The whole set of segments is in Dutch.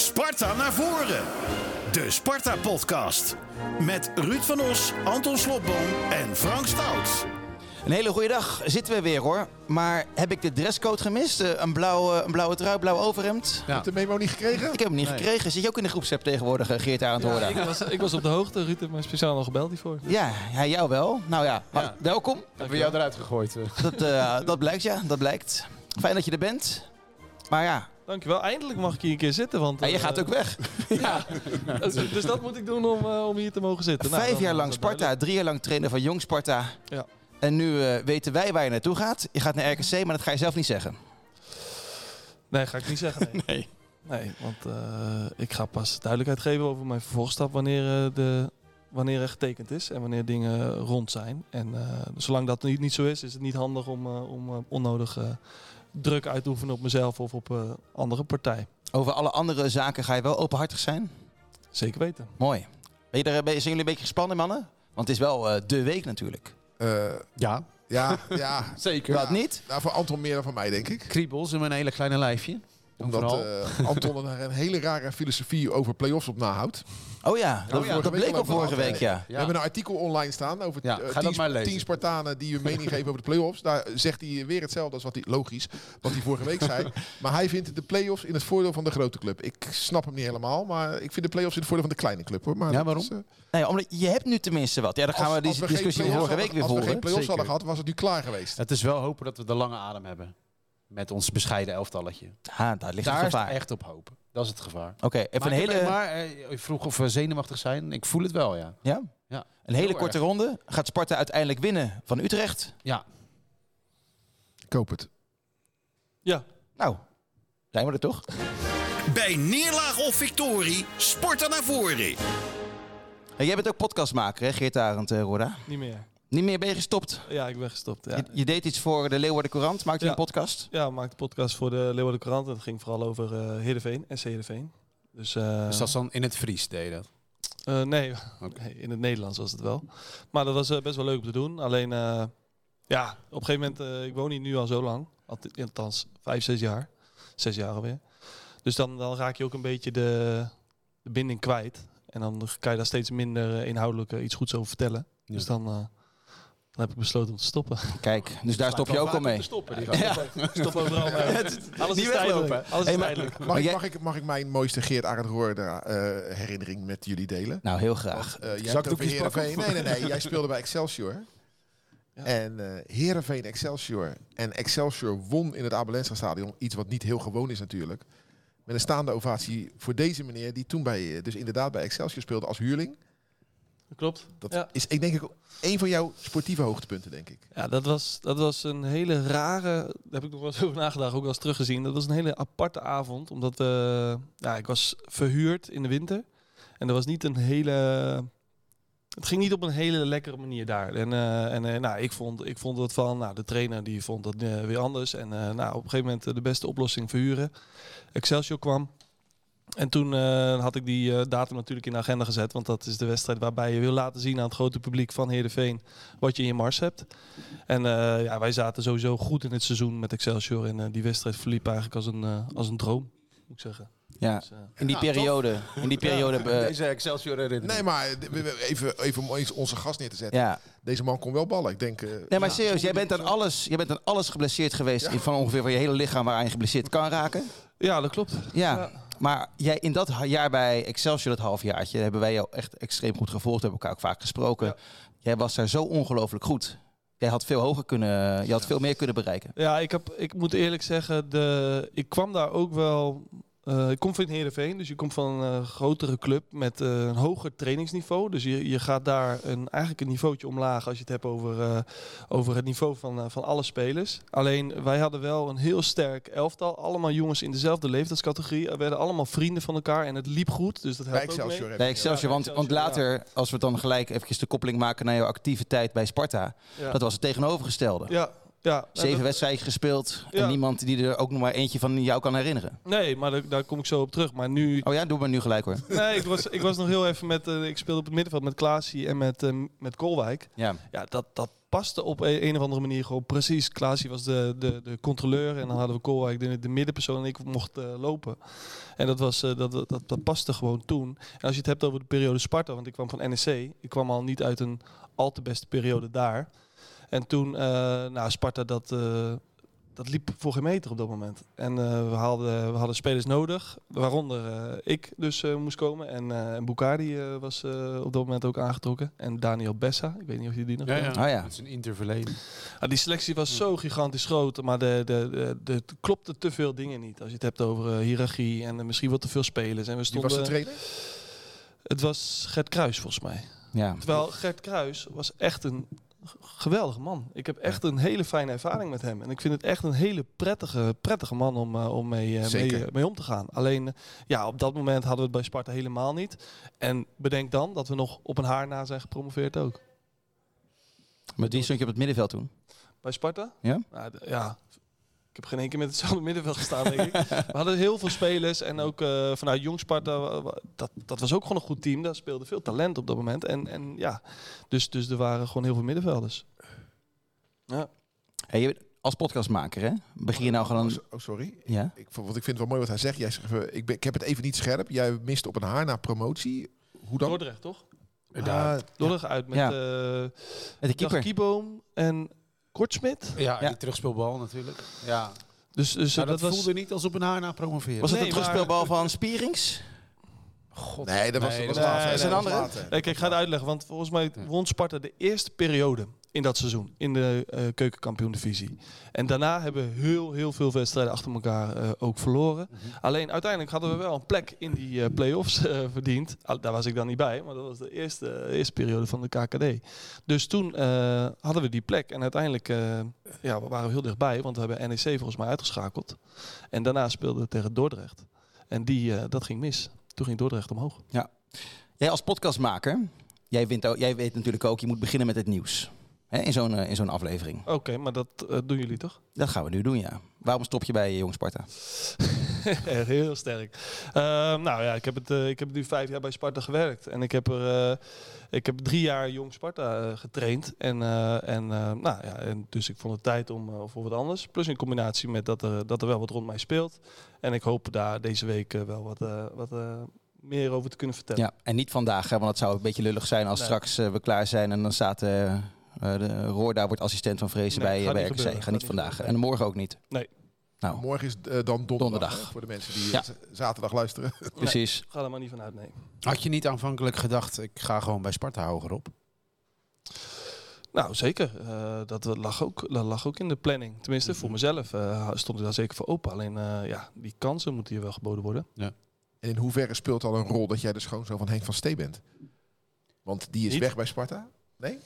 Sparta naar voren. De Sparta-podcast. Met Ruud van Os, Anton Slobboom en Frank Stout. Een hele goede dag, zitten we weer hoor. Maar heb ik de dresscode gemist? Eh, Een blauwe, een blauwe trui, blauw overhemd? Heb je de memo niet gekregen? Ik heb hem niet gekregen. Zit je ook in de groepsapp tegenwoordig, eh, Geert aan het Ja, horen? ik, was, ik was op de hoogte. Ruud heeft mij speciaal nog gebeld hiervoor. Ja, ja, jou wel. Nou ja, welkom. Hebben we jou eruit gegooid? eh? Dat, eh, dat blijkt ja, dat blijkt. Fijn dat je er bent. Maar ja, Dankjewel. Eindelijk mag ik hier een keer zitten. Want, en je eh, gaat ook weg. dus, dus dat moet ik doen om, eh, om hier te mogen zitten. Nou, Vijf jaar lang Sparta, drie jaar lang trainer van Jong Sparta. Ja. En nu eh, weten wij waar je naartoe gaat. Je gaat naar RKC, maar dat ga je zelf niet zeggen. Nee, ga ik niet zeggen. Nee, Nee. nee want ik ga pas duidelijkheid geven over mijn vervolgstap wanneer, de, wanneer er getekend is en wanneer dingen rond zijn. En zolang dat niet, niet zo is, is het niet handig om, om onnodig druk uit te oefenen op mezelf of op eh andere partij. Over alle andere zaken ga je wel openhartig zijn. Zeker weten. Mooi. Ben je er, zijn jullie een beetje gespannen, mannen? Want het is wel eh, de week natuurlijk. Eh, Ja, ja, ja. zeker. Wat niet? Nou, voor Anton meer dan voor mij, denk ik. Kriebels in mijn hele kleine lijfje. Omdat eh, Anton er een hele rare filosofie over play-offs op nahoudt. Oh ja, dat, ja. bleek al vorige week, ja. We hebben een artikel online staan over Ja, eh, ga dat tien, maar lezen. tien Spartanen die hun mening geven over de play-offs. Daar zegt hij weer hetzelfde als wat hij, logisch, wat hij vorige week zei. Maar hij vindt de play-offs in het voordeel van de grote club. Ik snap hem niet helemaal, maar ik vind de play-offs in het voordeel van de kleine club. Hoor. Maar Ja, waarom? is, eh, Nee, omdat je hebt nu tenminste wat. Ja, dan gaan als- we die discussie vorige week weer voeren. Als we geen play-offs hadden gehad, was het nu klaar geweest. Het is wel hopen dat we de lange adem hebben. Met ons bescheiden elftalletje. Ah, daar ligt Daar het gevaar. echt op hopen. Dat is het gevaar. Oké, even maar een hele, Maar eh, je vroeg of we zenuwachtig zijn. Ik voel het wel, ja. ja? Ja. een hele Heel korte ronde. Gaat Sparta uiteindelijk winnen van Utrecht? Ja. Ik hoop het. Ja, Nou, zijn we er toch? Bij neerlaag of victorie, Sparta naar voren. En jij bent ook podcastmaker, hè, Geert Arend, uh, Roda? niet meer. Niet meer ben je gestopt. Ja, ik ben gestopt. Ja. Je, je deed iets voor de Leeuwarden Courant, maakte je Ja. een podcast? Ja, ik maakte podcast voor de Leeuwarden Courant. En het ging vooral over eh Heerenveen, SC Heerenveen. Dus, eh, Dus dat is dan in het Fries, deed je dat? eh, nee, in het Nederlands was het wel. Maar dat was eh, best wel leuk om te doen. Alleen, eh, ja, op een gegeven moment, eh, ik woon hier nu al zo lang. Alt- Althans, vijf, zes jaar. Zes jaar alweer. Dus dan, dan raak je ook een beetje de, de binding kwijt. En dan kan je daar steeds minder inhoudelijk iets goeds over vertellen. Ja. Dus dan, eh, dan heb ik besloten om te stoppen. Kijk, dus daar stop je ook al mee. Stoppen, die Ja. Stop overal mee. Alles Niet is tijdelijk. Alles Hey, is tijdelijk. Mag, ik, jij- mag, ik, mag ik mijn mooiste Geert Arend Roorda eh herinnering met jullie delen? Nou, heel graag. Eh, jij hebt Zakdoekjes over Heerenveen. Nee, nee, nee. Jij speelde bij Excelsior. Ja. En eh Heerenveen Excelsior. En Excelsior won in het Abelensra stadion. Iets wat niet heel gewoon is natuurlijk. Met een staande ovatie voor deze meneer. Die toen bij, dus inderdaad bij Excelsior speelde als huurling. Klopt. Dat Ja. is, ik denk ik, een van jouw sportieve hoogtepunten, denk ik. Ja, dat was, dat was een hele rare. Daar heb ik nog wel eens over nagedacht, ook wel eens teruggezien. Dat was een hele aparte avond. Omdat eh, ja, ik was verhuurd in de winter. En er was niet een hele. Het ging niet op een hele lekkere manier daar. En, eh, en eh, nou, ik, vond, ik vond het van. Nou, de trainer die vond dat weer anders. En nou, op een gegeven moment de beste oplossing verhuren. Excelsior kwam. En toen eh, had ik die eh, datum natuurlijk in de agenda gezet. Want dat is de wedstrijd waarbij je wil laten zien aan het grote publiek van Heerenveen wat je in je mars hebt. En eh, ja, wij zaten sowieso goed in het seizoen met Excelsior. En die wedstrijd verliep eigenlijk als een, als een droom, moet ik zeggen. Ja, Dus, in die Ja, periode. In die periode. Deze Excelsior herinnering. Nee, maar even, even om eens onze gast neer te zetten. ja. Deze man kon wel ballen. Ik denk... eh, Nee, maar ja, serieus, jij bent aan alles, jij bent aan alles geblesseerd geweest van ongeveer van je hele lichaam waaraan je geblesseerd kan raken. ja, dat klopt. Ja. Maar jij in dat jaar bij Excelsior, dat halfjaartje, hebben wij jou echt extreem goed gevolgd. Hebben elkaar ook vaak gesproken. Ja. Jij was daar zo ongelooflijk goed. Jij had veel hoger kunnen, je had veel meer kunnen bereiken. Ja, ik, heb, ik moet eerlijk zeggen, de, ik kwam daar ook wel... eh, ik kom van Heerenveen, dus je komt van een eh, grotere club met eh, een hoger trainingsniveau. Dus je, je gaat daar een, eigenlijk een niveautje omlaag als je het hebt over, eh, over het niveau van, van alle spelers. Alleen wij hadden wel een heel sterk elftal. Allemaal jongens in dezelfde leeftijdscategorie. We werden allemaal vrienden van elkaar en het liep goed. Dus dat Bij helpt ook mee. Excelsior. Bij je- Excelsior, Ja, want, want Excelsior, later, als we dan gelijk even de koppeling maken naar jouw actieve tijd bij Sparta, Ja. dat was het tegenovergestelde. Ja, ja. Zeven dat- wedstrijden gespeeld en niemand die er ook nog maar eentje van jou kan herinneren. Nee, maar daar, daar kom ik zo op terug. Maar nu... Oh ja, doe maar nu gelijk hoor. Nee, ik was, ik was nog heel even met... eh, ik speelde op het middenveld met Klaasie en met, eh, met Kolwijk. Ja. Ja, dat, dat, paste op een, een of andere manier gewoon precies. Klaasie was de, de, de controleur en dan hadden we Koolwijk, de, de middenpersoon en ik mocht eh, lopen. En dat, was, dat, dat, dat paste gewoon toen. En als je het hebt over de periode Sparta, want ik kwam van NEC. Ik kwam al niet uit een al te beste periode daar. En toen, eh nou, Sparta, dat, eh, dat liep voor geen meter op dat moment. En eh, we, hadden, we hadden spelers nodig, waaronder eh, ik dus eh, moest komen. En, eh en Boucardi eh, was eh, op dat moment ook aangetrokken. En Daniel Bessa, ik weet niet of je die nog Ja, kent. ja. Oh ja. Het is een interverleden. Ah, die selectie was zo gigantisch groot, maar de, de, de, klopte te veel dingen niet. Als je het hebt over eh, hiërarchie en misschien wat te veel spelers. En we Wie stonden, was de trainer? het was Gert Kruis volgens mij. Ja. Terwijl Gert Kruis was echt een geweldige man. Ik heb echt een hele fijne ervaring met hem. En ik vind het echt een hele prettige, prettige man om, eh, om mee, eh, mee, eh, mee om te gaan. Alleen, ja, op dat moment hadden we het bij Sparta helemaal niet. En bedenk dan dat we nog op een haar na zijn gepromoveerd ook. Met wie stond je op het middenveld toen? Bij Sparta? Ja? Nou, ja. Ik heb geen één keer met hetzelfde middenveld gestaan, denk ik. We hadden heel veel spelers. En ook eh, vanuit Jong Sparta, dat, dat was ook gewoon een goed team. Daar speelde veel talent op dat moment. En, en ja, dus, dus er waren gewoon heel veel middenvelders. Ja. Hey, je als podcastmaker, hè? Begin je nou Oh, gewoon... so- oh, sorry. Ja? Ik, vond- want ik vind het wel mooi wat hij zegt. Jij zegt, even, ik, ben, ik heb het even niet scherp. Jij mist op een haar na promotie. Hoe dan? Dordrecht, toch? Ah, Dordrecht uit met Ja. eh Met de keeper. Kieboom en Kortsmit. Ja, Ja. die terugspeelbal natuurlijk. Ja. Dus, dus Nou, dat, dat, was... voelde niet als op een haar na promoveren. Was het Nee, een maar- terugspeelbal van Spierings? God. nee, dat was, Nee, dat was later. nee, Dat nee, was een later. Kijk, ik ga het uitleggen, want volgens mij won Sparta de eerste periode in dat seizoen in de eh keukenkampioen-divisie. En daarna hebben we heel, heel veel wedstrijden achter elkaar eh, ook verloren. Alleen uiteindelijk hadden we wel een plek in die eh, play-offs verdiend. Ah, daar was ik dan niet bij, maar dat was de eerste, eerste periode van de KKD. Dus toen hadden we die plek en uiteindelijk ja, we waren we heel dichtbij, want we hebben NEC volgens mij uitgeschakeld. En daarna speelden we tegen Dordrecht. En die, dat ging mis. Toen ging Dordrecht omhoog. Jij als podcastmaker, jij, wint ook, jij weet natuurlijk ook, je moet beginnen met het nieuws. Hè, in zo'n eh, in zo'n aflevering. Oké, maar dat eh, doen jullie toch? Dat gaan we nu doen, ja. Waarom stop je bij Jong Sparta? Heel sterk. Ehm, nou ja, ik heb, het, eh, ik heb nu vijf jaar bij Sparta gewerkt. En ik heb, er, eh, ik heb drie jaar jong Sparta eh, getraind. En, eh, en, eh, nou ja, en dus ik vond het tijd om eh, voor wat anders. Plus in combinatie met dat er, dat er wel wat rond mij speelt. En ik hoop daar deze week eh, wel wat, eh, wat eh, meer over te kunnen vertellen. Ja, en niet vandaag, hè, want het zou een beetje lullig zijn als Nee. straks eh, we klaar zijn en dan staat eh eh, de Roorda wordt assistent van Vrezen Nee, bij, gaat bij RKC. gebeuren, Ga niet gaat niet vandaag. gebeuren. En morgen ook niet. Nee. Nou, Morgen is eh, dan donderdag. Donderdag. hè, voor de mensen die Ja. eh, zaterdag luisteren. precies. Ga er maar niet van uit, nee. Had je niet aanvankelijk gedacht, ik ga gewoon bij Sparta hogerop? Nou, zeker. Eh, dat lag ook, dat lag ook in de planning. Tenminste, voor mezelf eh, stond ik daar zeker voor open. Alleen, eh, ja, die kansen moeten hier wel geboden worden. En in hoeverre speelt al een rol dat jij de schoonzoon van Henk van Stee bent? Want die is Niet. weg bij Sparta. Nee?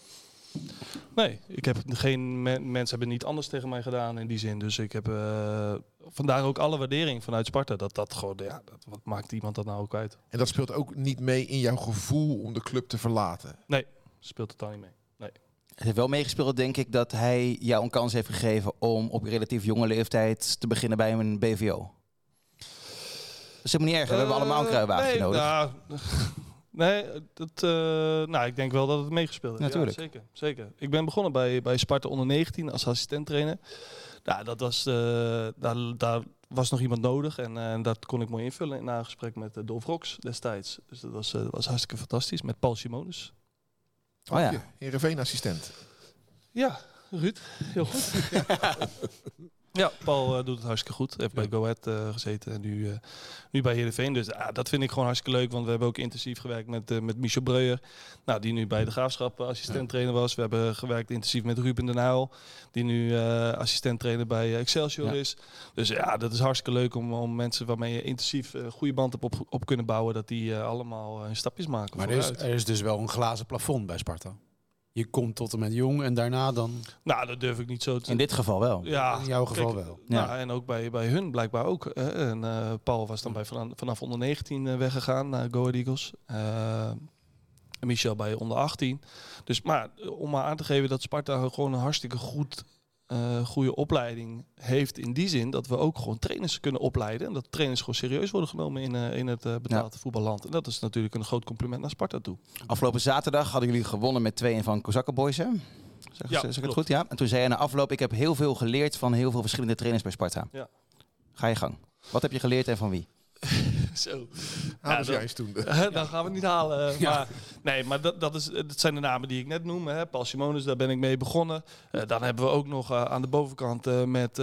Nee, ik heb geen men- mensen hebben niet anders tegen mij gedaan in die zin. Dus ik heb eh, vandaar ook alle waardering vanuit Sparta. Dat dat gewoon, ja, dat, wat maakt iemand dat nou ook uit? En dat speelt ook niet mee in jouw gevoel om de club te verlaten. Speelt totaal niet mee. Het heeft wel meegespeeld, denk ik, dat hij jou een kans heeft gegeven om op relatief jonge leeftijd te beginnen bij een BVO. Dat is helemaal niet erg. We hebben allemaal een kruiwagen nee, nodig. nou, nee, dat, eh, nou, ik denk wel dat het meegespeeld heeft. Natuurlijk. Ja, zeker, zeker. Ik ben begonnen bij, bij Sparta onder 19 als assistent trainer. Nou, dat was, eh, daar, daar was nog iemand nodig en eh, dat kon ik mooi invullen na een gesprek met uh, Dolf Rox destijds. Dus dat was, eh, was hartstikke fantastisch met Paul Simonus. Oh ja. Heerenveen assistent. Ja, Ruud, heel goed. ja, Paul eh, doet het hartstikke goed. Heeft bij Go Ahead eh, gezeten en nu, eh, nu bij Heerenveen. Dus ja, dat vind ik gewoon hartstikke leuk. Want we hebben ook intensief gewerkt met, met Michel Breuer. Nou, die nu bij de Graafschap eh, assistent trainer was. We hebben gewerkt intensief met Ruben den Uyl. Die nu eh, assistent trainer bij Excelsior Ja. is. Dus ja, dat is hartstikke leuk om, om mensen waarmee je intensief een goede band hebt op, op kunnen bouwen. Dat die allemaal hun stapjes maken Maar er is, er is dus wel een glazen plafond bij Sparta. Je komt tot en met jong en daarna dan, Nou, dat durf ik niet zo te In dit geval wel. Ja, in jouw geval kijk, wel. Ja. Ja. en ook bij, bij hun blijkbaar ook. hè. En eh, Paul was dan bij vanaf, vanaf onder 19 eh, weggegaan naar Go Ahead Eagles. En Michel bij onder 18. Dus maar om maar aan te geven dat Sparta gewoon een hartstikke goed, eh, goede opleiding heeft. In die zin dat we ook gewoon trainers kunnen opleiden. En dat trainers gewoon serieus worden genomen in, eh, in het eh betaalde voetballand. En dat is natuurlijk een groot compliment naar Sparta toe. Afgelopen zaterdag hadden jullie gewonnen met 2-1 van Kozakken Boys. hè? Zeg, Ja, zeg ik het goed? Ja. En toen zei je na afloop, ik heb heel veel geleerd van heel veel verschillende trainers bij Sparta. Ja. Ga je gang. Wat heb je geleerd en van wie? Zo. Ah, dat- jij eens toen. dan gaan we het niet halen. Ja. Maar, nee, maar dat, dat, is, dat zijn de namen die ik net noem. Hè. Paul Simonis, daar ben ik mee begonnen. Eh, dan hebben we ook nog eh, aan de bovenkant eh, met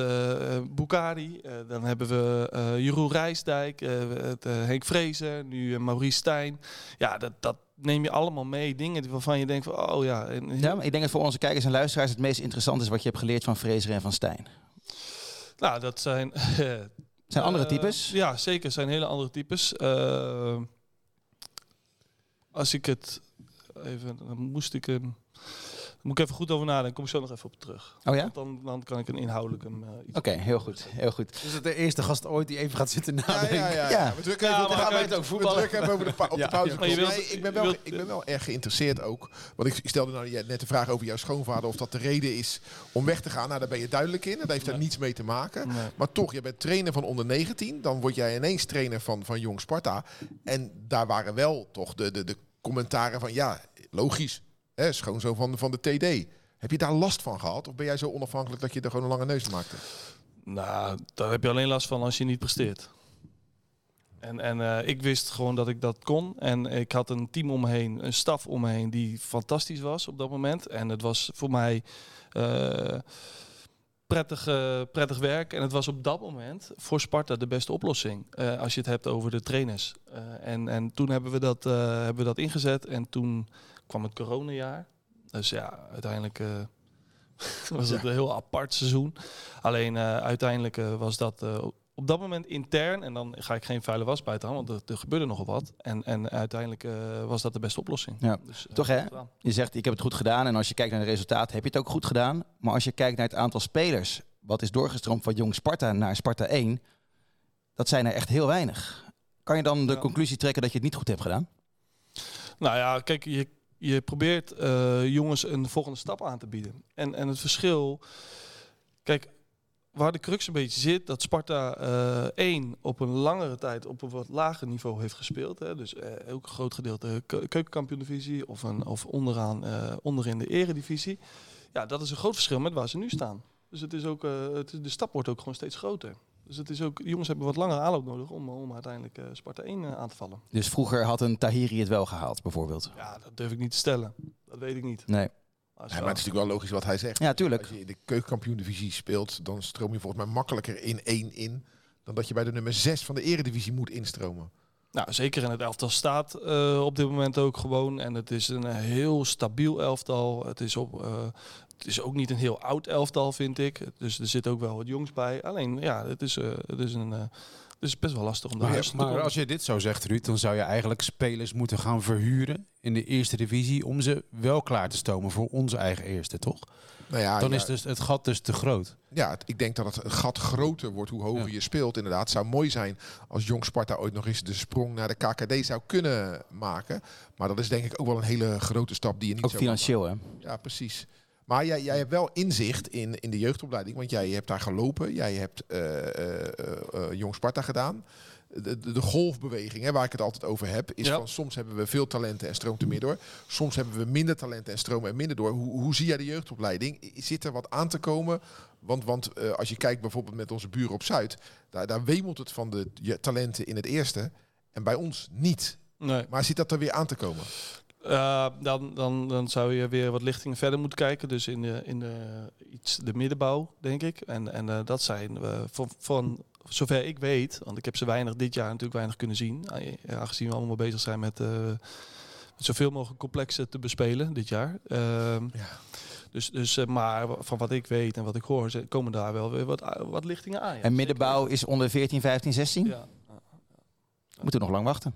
Bukari. Eh, dan hebben we eh Jeroen Rijsdijk, het, Henk Vrezer, nu Maurice Stijn. Ja, dat, dat neem je allemaal mee. Dingen waarvan je denkt van, oh ja. Ja, maar ik denk dat voor onze kijkers en luisteraars het meest interessant is wat je hebt geleerd van Fraser en van Stijn. Nou, dat zijn... zijn andere Eh, types. ja, zeker. zijn hele andere types. Eh, als ik het even, dan moest ik een. Moet ik even goed over nadenken. Kom ik zo nog even op terug. Oh ja? Want Dan, dan kan ik een inhoudelijk hem, eh, iets. Oké, heel goed. Heel goed. Is het de eerste gast ooit die even gaat zitten Ja, nadenken? ja, ja, Ja. We drukken Ja, even, we- kan je het ook we voetballen? drukken even over de, pa- op Ja. de pauze. Maar je wilt- Nee, ik, ben wel, wilt- ik ben wel erg geïnteresseerd ook. Want ik, ik stelde nou net de vraag over jouw schoonvader. Of dat de reden is om weg te gaan. Nou, daar ben je duidelijk in. Dat heeft daar Nee. niets mee te maken. Nee. Maar toch, je bent trainer van onder 19. Dan word jij ineens trainer van, van Jong Sparta. En daar waren wel toch de, de, de commentaren van... Ja, logisch. Hè, schoonzoon van, van de TD. Heb je daar last van gehad? Of ben jij zo onafhankelijk dat je er gewoon een lange neus maakte? Nou, daar heb je alleen last van als je niet presteert. En, en eh, ik wist gewoon dat ik dat kon. En ik had een team om een staf om me heen die fantastisch was op dat moment. En het was voor mij eh, prettig, eh, prettig werk. En het was op dat moment voor Sparta de beste oplossing. als je het hebt over de trainers. En, en toen hebben we, dat, hebben we dat ingezet. En toen kwam het coronajaar. Dus ja, uiteindelijk eh, was het een heel apart seizoen. Alleen eh, uiteindelijk eh, was dat eh, op dat moment intern. En dan ga ik geen vuile was buiten hangen, want er, er gebeurde nogal wat. En, en uiteindelijk eh, was dat de beste oplossing. Ja. Dus, Toch, hè? Je zegt, ik heb het goed gedaan. En als je kijkt naar de resultaten, heb je het ook goed gedaan. Maar als je kijkt naar het aantal spelers... wat is doorgestroomd van Jong Sparta naar Sparta 1... dat zijn er echt heel weinig. Kan je dan de Ja. conclusie trekken dat je het niet goed hebt gedaan? Nou ja, kijk, je, je probeert eh, jongens een volgende stap aan te bieden. En, en het verschil... Kijk, waar de crux een beetje zit, dat Sparta eh één op een langere tijd op een wat lager niveau heeft gespeeld. Hè. Dus eh, ook een groot gedeelte ke- keukenkampioen-divisie of, een, of onderaan, eh onderin de eredivisie. Ja, dat is een groot verschil met waar ze nu staan. Dus het is ook, de stap wordt ook gewoon steeds groter. Dus het is ook, die jongens hebben wat langer aanloop nodig om, om uiteindelijk eh, Sparta 1 eh, aan te vallen. Dus vroeger had een Tahiri het wel gehaald, bijvoorbeeld. Ja, dat durf ik niet te stellen. Dat weet ik niet. Nee. Maar Ja, maar het is natuurlijk wel logisch wat hij zegt. Ja, tuurlijk. Als je in de keukenkampioen-divisie speelt, dan stroom je volgens mij makkelijker in één in. Dan dat je bij de nummer 6 van de eredivisie moet instromen. Nou, zeker in het elftal staat eh, op dit moment ook gewoon. En het is een eh, heel stabiel elftal. Het is, op, eh, het is ook niet een heel oud elftal, vind ik. Dus er zit ook wel wat jongs bij. Alleen, ja, het is, eh, het is, een, eh, het is best wel lastig om daar Maar, maar komen. als je dit zo zegt, Ruud, dan zou je eigenlijk spelers moeten gaan verhuren in de eerste divisie om ze wel klaar te stomen voor onze eigen eerste, toch? Nou ja, Dan ja, is dus het gat dus te groot. ja, het- ik denk dat het gat groter wordt hoe hoger Ja. je speelt. Inderdaad, het zou mooi zijn als Jong Sparta ooit nog eens de sprong naar de KKD zou kunnen maken. Maar dat is denk ik ook wel een hele grote stap die je niet Ook zo financieel, hè? Ja, precies. Maar jij, jij hebt wel inzicht in, in de jeugdopleiding, want jij hebt daar gelopen. Jij hebt eh, eh, eh, Jong Sparta gedaan. De, de, de golfbeweging, hè, waar ik het altijd over heb, is Ja. van soms hebben we veel talenten en stroomt er meer door. Soms hebben we minder talenten en stromen er minder door. Hoe, hoe zie jij de jeugdopleiding? Zit er wat aan te komen? Want, want als je kijkt bijvoorbeeld met onze buren op Zuid, daar, daar wemelt het van de talenten in het eerste. En bij ons niet. Nee. Maar zit dat er weer aan te komen? Eh, dan, dan, dan zou je weer wat lichtingen verder moeten kijken. Dus in de, in de, iets de middenbouw, denk ik. En, en eh, dat zijn eh, van, van zover ik weet, want ik heb ze weinig dit jaar natuurlijk weinig kunnen zien. eh, Aangezien we allemaal bezig zijn met, eh, met zoveel mogelijk complexen te bespelen dit jaar. Ehm, Ja. Dus, dus maar van wat ik weet en wat ik hoor, komen daar wel weer wat, wat lichtingen aan. ja. En middenbouw is onder 14, 15, 16? Ja. Moeten we nog lang wachten.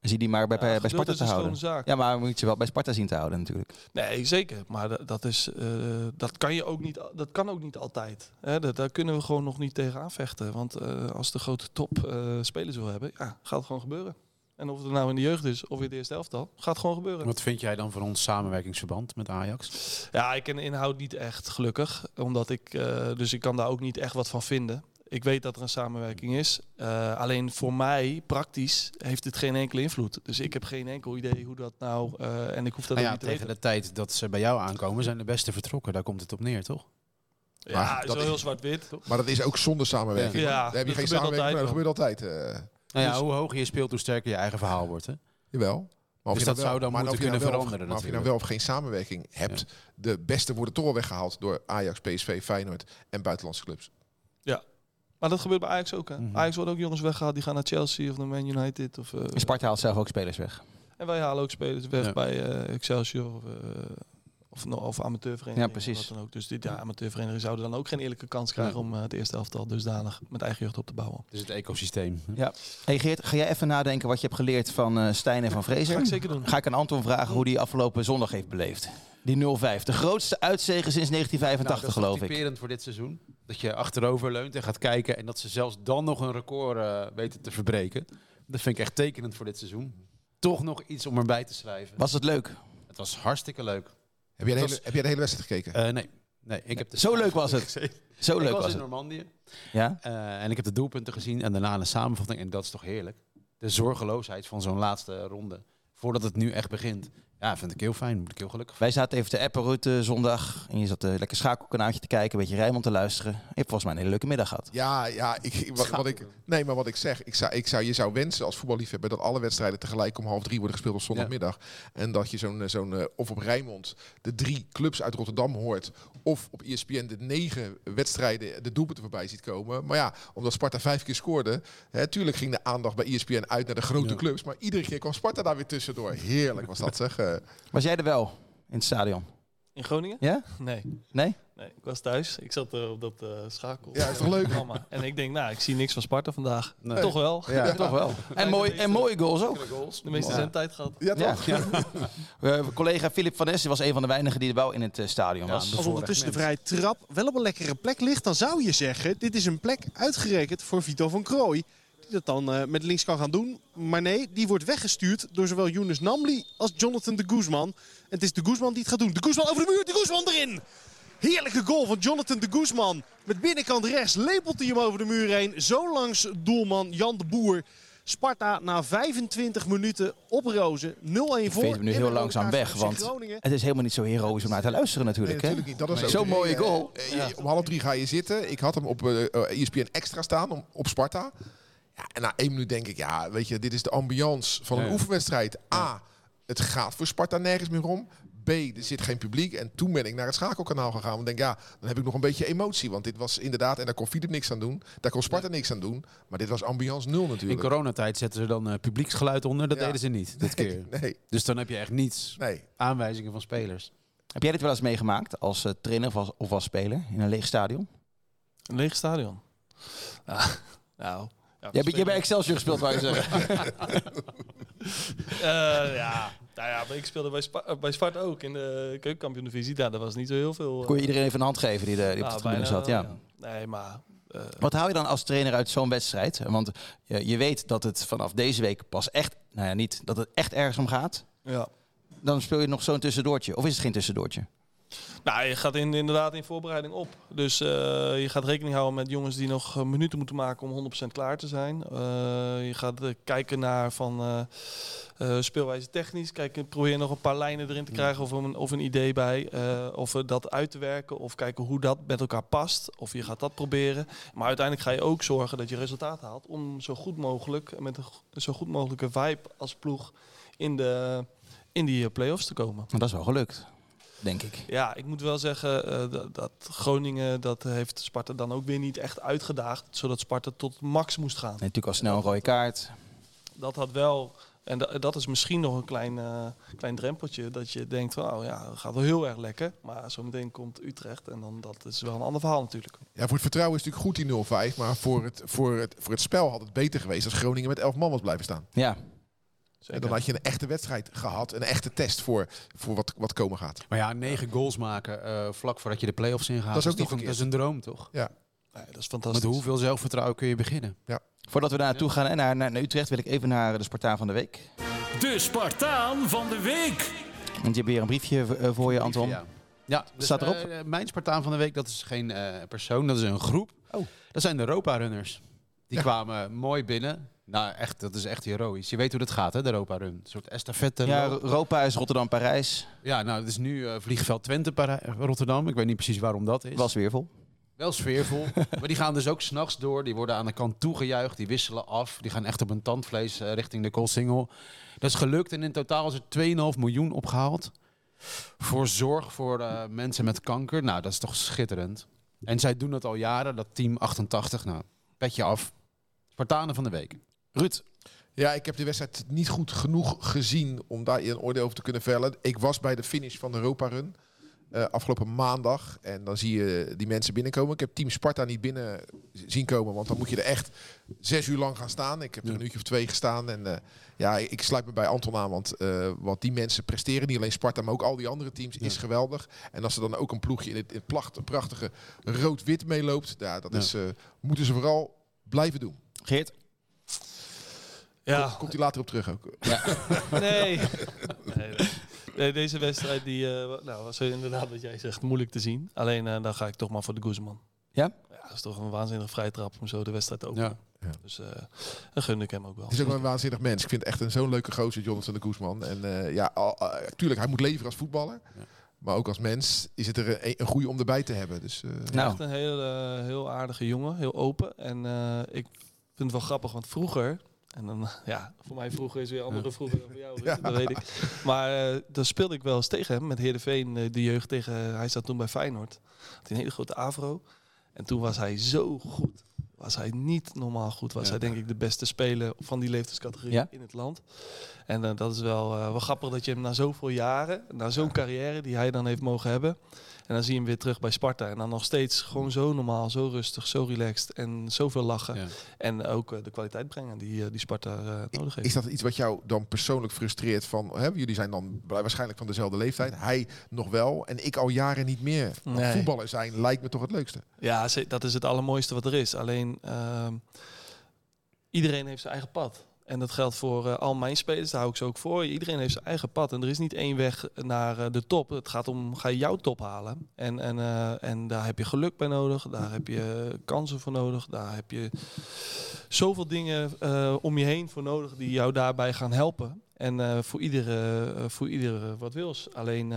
Zie die maar bij, Ja, bij, Sparta is te een houden. zaak. Ja, maar moet je wel bij Sparta zien te houden natuurlijk. Nee, zeker. Maar da- dat, is, eh, dat, kan je ook niet, dat kan ook niet altijd. Hè, dat, daar kunnen we gewoon nog niet tegen aanvechten. Want eh, als de grote top eh, spelers wil hebben, ja, gaat het gewoon gebeuren. En of het nou in de jeugd is of in de eerste elftal, gaat gewoon gebeuren. Wat vind jij dan van ons samenwerkingsverband met Ajax? Ja, ik ken de inhoud niet echt gelukkig. Omdat ik, eh, dus ik kan daar ook niet echt wat van vinden. Ik weet dat er een samenwerking is. Eh, alleen voor mij, praktisch, heeft dit geen enkele invloed. Dus ik heb geen enkel idee hoe dat nou... eh, en ik hoef dat Nou ook ja, niet te tegen weten. de tijd dat ze bij jou aankomen, zijn de beste vertrokken. Daar komt het op neer, toch? Ja, Maar is dat wel is- heel zwart-wit. Maar dat is ook zonder samenwerking. Ja. Daar heb je geen gebeurt samenwerking, maar dat altijd gebeurt altijd. eh Nou ja, Dus- hoe hoger je speelt, hoe sterker je eigen verhaal wordt. Hè? jawel. Maar Dus je dat nou zou dan maar moeten of je nou kunnen wel of- veranderen Maar of je nou natuurlijk. wel of geen samenwerking hebt, de beste worden toch al weggehaald door Ajax, PSV, Feyenoord en buitenlandse clubs. Maar dat gebeurt bij Ajax ook. Hè? Mhm. Ajax worden ook jongens weggehaald die gaan naar Chelsea of naar Man United. Of, eh, Sparta haalt zelf ook spelers weg. En wij halen ook spelers weg Ja. bij eh, Excelsior of, eh, of, of amateurverenigingen. Ja, precies. Wat dan ook. Dus dit ja, amateurverenigingen zouden dan ook geen eerlijke kans krijgen Ja. om eh, het eerste elftal dusdanig met eigen jeugd op te bouwen. Dus het ecosysteem. Ja. Hey Geert, ga jij even nadenken wat je hebt geleerd van eh Stijn en van Ga Vrezer? ik zeker doen. Ga ik aan Anton vragen hoe die afgelopen zondag heeft beleefd. Die 0-5. De grootste uitzege sinds 1985, Nou, dat is geloof ik. typerend voor dit seizoen. Dat je achterover leunt en gaat kijken. En dat ze zelfs dan nog een record eh, weten te verbreken. Dat vind ik echt tekenend voor dit seizoen. Toch nog iets om erbij te schrijven. Was het leuk? Het was hartstikke leuk. Heb jij de, Het hele, was- heb jij de hele wedstrijd gekeken? Eh, nee. nee, ik heb de Zo leuk was het. Zo ik leuk was was in het. Normandië. Ja? Eh, en ik heb de doelpunten gezien en daarna een samenvatting. En dat is toch heerlijk. De zorgeloosheid van zo'n laatste ronde. Voordat het nu echt begint. Ja, vind ik heel fijn. Moet ik heel gelukkig. Wij zaten even te appen, Ruud, eh, zondag. En je zat een lekker schakelkanaaltje te kijken, een beetje Rijnmond te luisteren. Je hebt volgens mij een hele leuke middag gehad. Ja, ja ik, wat, wat ik, nee, maar wat ik zeg, ik zou, ik zou, je zou wensen als voetballiefhebber dat alle wedstrijden tegelijk om half drie worden gespeeld op zondagmiddag. En dat je zo'n, eh, zo'n eh, of op Rijnmond de drie clubs uit Rotterdam hoort, of op ESPN de negen wedstrijden de doelpunten voorbij ziet komen. Maar ja, omdat Sparta vijf keer scoorde, hè, tuurlijk ging de aandacht bij ESPN uit naar de grote Ja. clubs, maar iedere keer kwam Sparta daar weer tussendoor. Heerlijk was dat zeg. Eh, Was jij er wel in het stadion? In Groningen? Ja? Nee. Nee? nee, ik was thuis. Ik zat eh, op dat eh, schakel. Ja, is toch leuk? programma. En ik denk, nou, ik zie niks van Sparta vandaag. Nee. Toch wel. Ja, toch wel. En, mooi, en mooie goals ook. De meeste Ja. zendtijd gehad. ja, Ja. toch? Eh, collega Filip van Essen was een van de weinigen die er wel in het eh, stadion Ja, was. Als ondertussen de vrije trap wel op een lekkere plek ligt, dan zou je zeggen: dit is een plek uitgerekend voor Vito van Krooi. Die dat dan eh, met links kan gaan doen. Maar nee, die wordt weggestuurd door zowel Younes Namli als Jonathan de Guzman. En het is de Guzman die het gaat doen. De Guzman over de muur, de Guzman erin! Heerlijke goal van Jonathan de Guzman. Met binnenkant rechts lepelt hij hem over de muur heen. Zo langs doelman Jan de Boer. Sparta na 25 minuten op Rozen. 0-1 voor. veet hem nu heel langzaam weg, want. Het is helemaal niet zo heroïs om naar te luisteren Nee, natuurlijk. hè? natuurlijk niet. Dat is Zo'n mooie eh, goal. eh, Om half drie ga je zitten. Ik had hem op ESPN extra staan om, op Sparta. Ja, en na één minuut denk ik, ja, weet je, dit is de ambiance van een Ja. oefenwedstrijd. A, het gaat voor Sparta nergens meer om. B, er zit geen publiek. En toen ben ik naar het schakelkanaal gegaan. Want ik denk, ja, dan heb ik nog een beetje emotie. Want dit was inderdaad, en daar kon Philip niks aan doen. Daar kon Sparta niks aan doen. Maar dit was ambiance nul In natuurlijk. coronatijd zetten ze dan eh, publieksgeluid onder. Dat Ja. deden ze niet dit keer. Nee, Dus dan heb je echt niets. nee. Aanwijzingen van spelers. Heb jij dit wel eens meegemaakt als eh, trainer of als, of als speler in een leeg stadion? Een leeg stadion. Nou. Ja, Jij, hebt- jij bij Excelsior gespeeld, wou je zeggen. Eh, ja. Nou ja, maar ik speelde bij, Spa- eh, bij Sparta ook in de keukenkampioen-divisie. Daar dat was niet zo heel veel. eh, Kon je iedereen even een hand geven die, de, die op nou, de tribune zat? Ja. Nee, maar... eh, Wat hou je dan als trainer uit zo'n wedstrijd? Want je, je weet dat het vanaf deze week pas echt, nou ja, niet dat het echt ergens om gaat. ja. Dan speel je nog zo'n tussendoortje. Of is het geen tussendoortje? Nou, je gaat in, inderdaad in voorbereiding op. Dus eh, je gaat rekening houden met jongens die nog eh, minuten moeten maken om 100% klaar te zijn. Eh, je gaat kijken naar van speelwijze technisch. Kijk, probeer nog een paar lijnen erin te krijgen of een, of een idee bij. of dat uit te werken of kijken hoe dat met elkaar past. Of je gaat dat proberen. Maar uiteindelijk ga je ook zorgen dat je resultaat haalt om zo goed mogelijk, met een zo goed mogelijke vibe als ploeg in, de, in die play-offs te komen. Want dat is wel gelukt, denk ik. Ja, ik moet wel zeggen eh, dat, dat Groningen, dat heeft Sparta dan ook weer niet echt uitgedaagd. Zodat Sparta tot max moest gaan. En natuurlijk al snel een rode kaart. Dat had wel, en da- dat is misschien nog een klein, eh, klein drempeltje. Dat je denkt van, oh ja, dat gaat wel heel erg lekker. Maar zometeen komt Utrecht en dan dat is wel een ander verhaal natuurlijk. Ja, voor het vertrouwen is het natuurlijk goed die 0-5. Maar voor het, voor, het, voor het spel had het beter geweest als Groningen met 11 man was blijven staan. Ja, En dan had je een echte wedstrijd gehad. Een echte test voor, voor wat, wat komen gaat. Maar ja, negen goals maken eh, vlak voordat je de play-offs ingaat. Dat is ook toch niet een, dat is een droom, toch? Nee, dat is Met fantastisch. hoeveel zelfvertrouwen kun je beginnen? voordat we daar naartoe gaan en naar, naar, naar Utrecht, wil ik even naar de Spartaan van de Week. De Spartaan van de week. Want je hebt weer een briefje eh, voor je, Anton. Ja, ja dus, Staat erop? eh, mijn Spartaan van de week, dat is geen eh, persoon, dat is een groep. Oh. Dat Dat zijn de Europa-runners. Die Ja. kwamen mooi binnen. Nou, echt, dat is echt heroïs. Je weet hoe dat gaat, hè, de Europa-run. Een soort estafette. Ja. Europa is Rotterdam-Parijs. ja, nou, het is nu eh, vliegveld Twente, Parij- Rotterdam. Ik weet niet precies waarom dat is. Was weer vol. Wel sfeervol. maar die gaan dus ook s'nachts door. Die worden aan de kant toegejuicht. Die wisselen af. Die gaan echt op een tandvlees eh, richting de Koolsingel. Dat is gelukt. En in totaal is er 2,5 miljoen opgehaald. Voor zorg voor eh, mensen met kanker. Nou, dat is toch schitterend. En zij doen dat al jaren. Dat team 88. Nou, petje af. Spartanen van de week. Ruud, Ja, ik heb de wedstrijd niet goed genoeg gezien om daar een oordeel over te kunnen vellen. Ik was bij de finish van de Europa Run eh, afgelopen maandag. En dan zie je die mensen binnenkomen. Ik heb Team Sparta niet binnen zien komen, want dan moet je er echt zes uur lang gaan staan. Ik heb er een uurtje of twee gestaan. En eh, ja, ik sluit me bij Anton aan, want eh, wat die mensen presteren, niet alleen Sparta, maar ook al die andere teams, is geweldig. En als er dan ook een ploegje in het, in het placht- prachtige rood-wit meeloopt, ja, dat Ja. Is, moeten ze vooral blijven doen. Geert. Ja, Komt hij later op terug ook. nee. nee. nee, Deze wedstrijd die, eh, nou, was inderdaad wat jij zegt moeilijk te zien. Alleen eh, dan ga ik toch maar voor de Guzman. Ja? Ja, dat is toch een waanzinnige vrije trap om zo de wedstrijd te Ja. openen. Ja. Dus eh dan gun ik hem ook wel. Het is ook wel een waanzinnig mens. Ik vind het echt een zo'n leuke gozer, Jonathan de Koesman. En eh, ja, al, tuurlijk, hij moet leveren als voetballer. Ja. Maar ook als mens is het er een, een goede om erbij te hebben. Dus, eh, Nou. Echt een heel, heel aardige jongen, heel open. En eh, ik vind het wel grappig, want vroeger... En dan, ja, voor mij vroeger is weer andere vroeger dan voor jou, Ruud, dat weet ik. Maar eh dan speelde ik wel eens tegen hem, met Heerenveen, eh, de jeugd tegen... Hij zat toen bij Feyenoord. Had een hele grote afro. En toen was hij zo goed. Was hij niet normaal goed. Was Ja. hij denk ik de beste speler van die leeftijdscategorie Ja. in het land. En eh, dat is wel, eh, wel grappig dat je hem na zoveel jaren, na zo'n carrière die hij dan heeft mogen hebben. En dan zie je hem weer terug bij Sparta. En dan nog steeds gewoon zo normaal, zo rustig, zo relaxed. En zoveel lachen. Ja. En ook eh, de kwaliteit brengen die, eh, die Sparta eh, nodig heeft. is dat iets wat jou dan persoonlijk frustreert? Van, hè, jullie zijn dan waarschijnlijk van dezelfde leeftijd. Hij nog wel en ik al jaren niet meer. Nee. Voetballer zijn lijkt me toch het leukste. Ja, dat is het allermooiste wat er is. Alleen ehm, iedereen heeft zijn eigen pad. En dat geldt voor eh, al mijn spelers, daar hou ik ze ook voor. Iedereen heeft zijn eigen pad. En er is niet één weg naar eh, de top. Het gaat om, ga je jouw top halen? En, en, eh, en daar heb je geluk bij nodig. Daar heb je kansen voor nodig. Daar heb je zoveel dingen om je heen voor nodig die jou daarbij gaan helpen. En voor iedere, voor iedere wat wils. Alleen...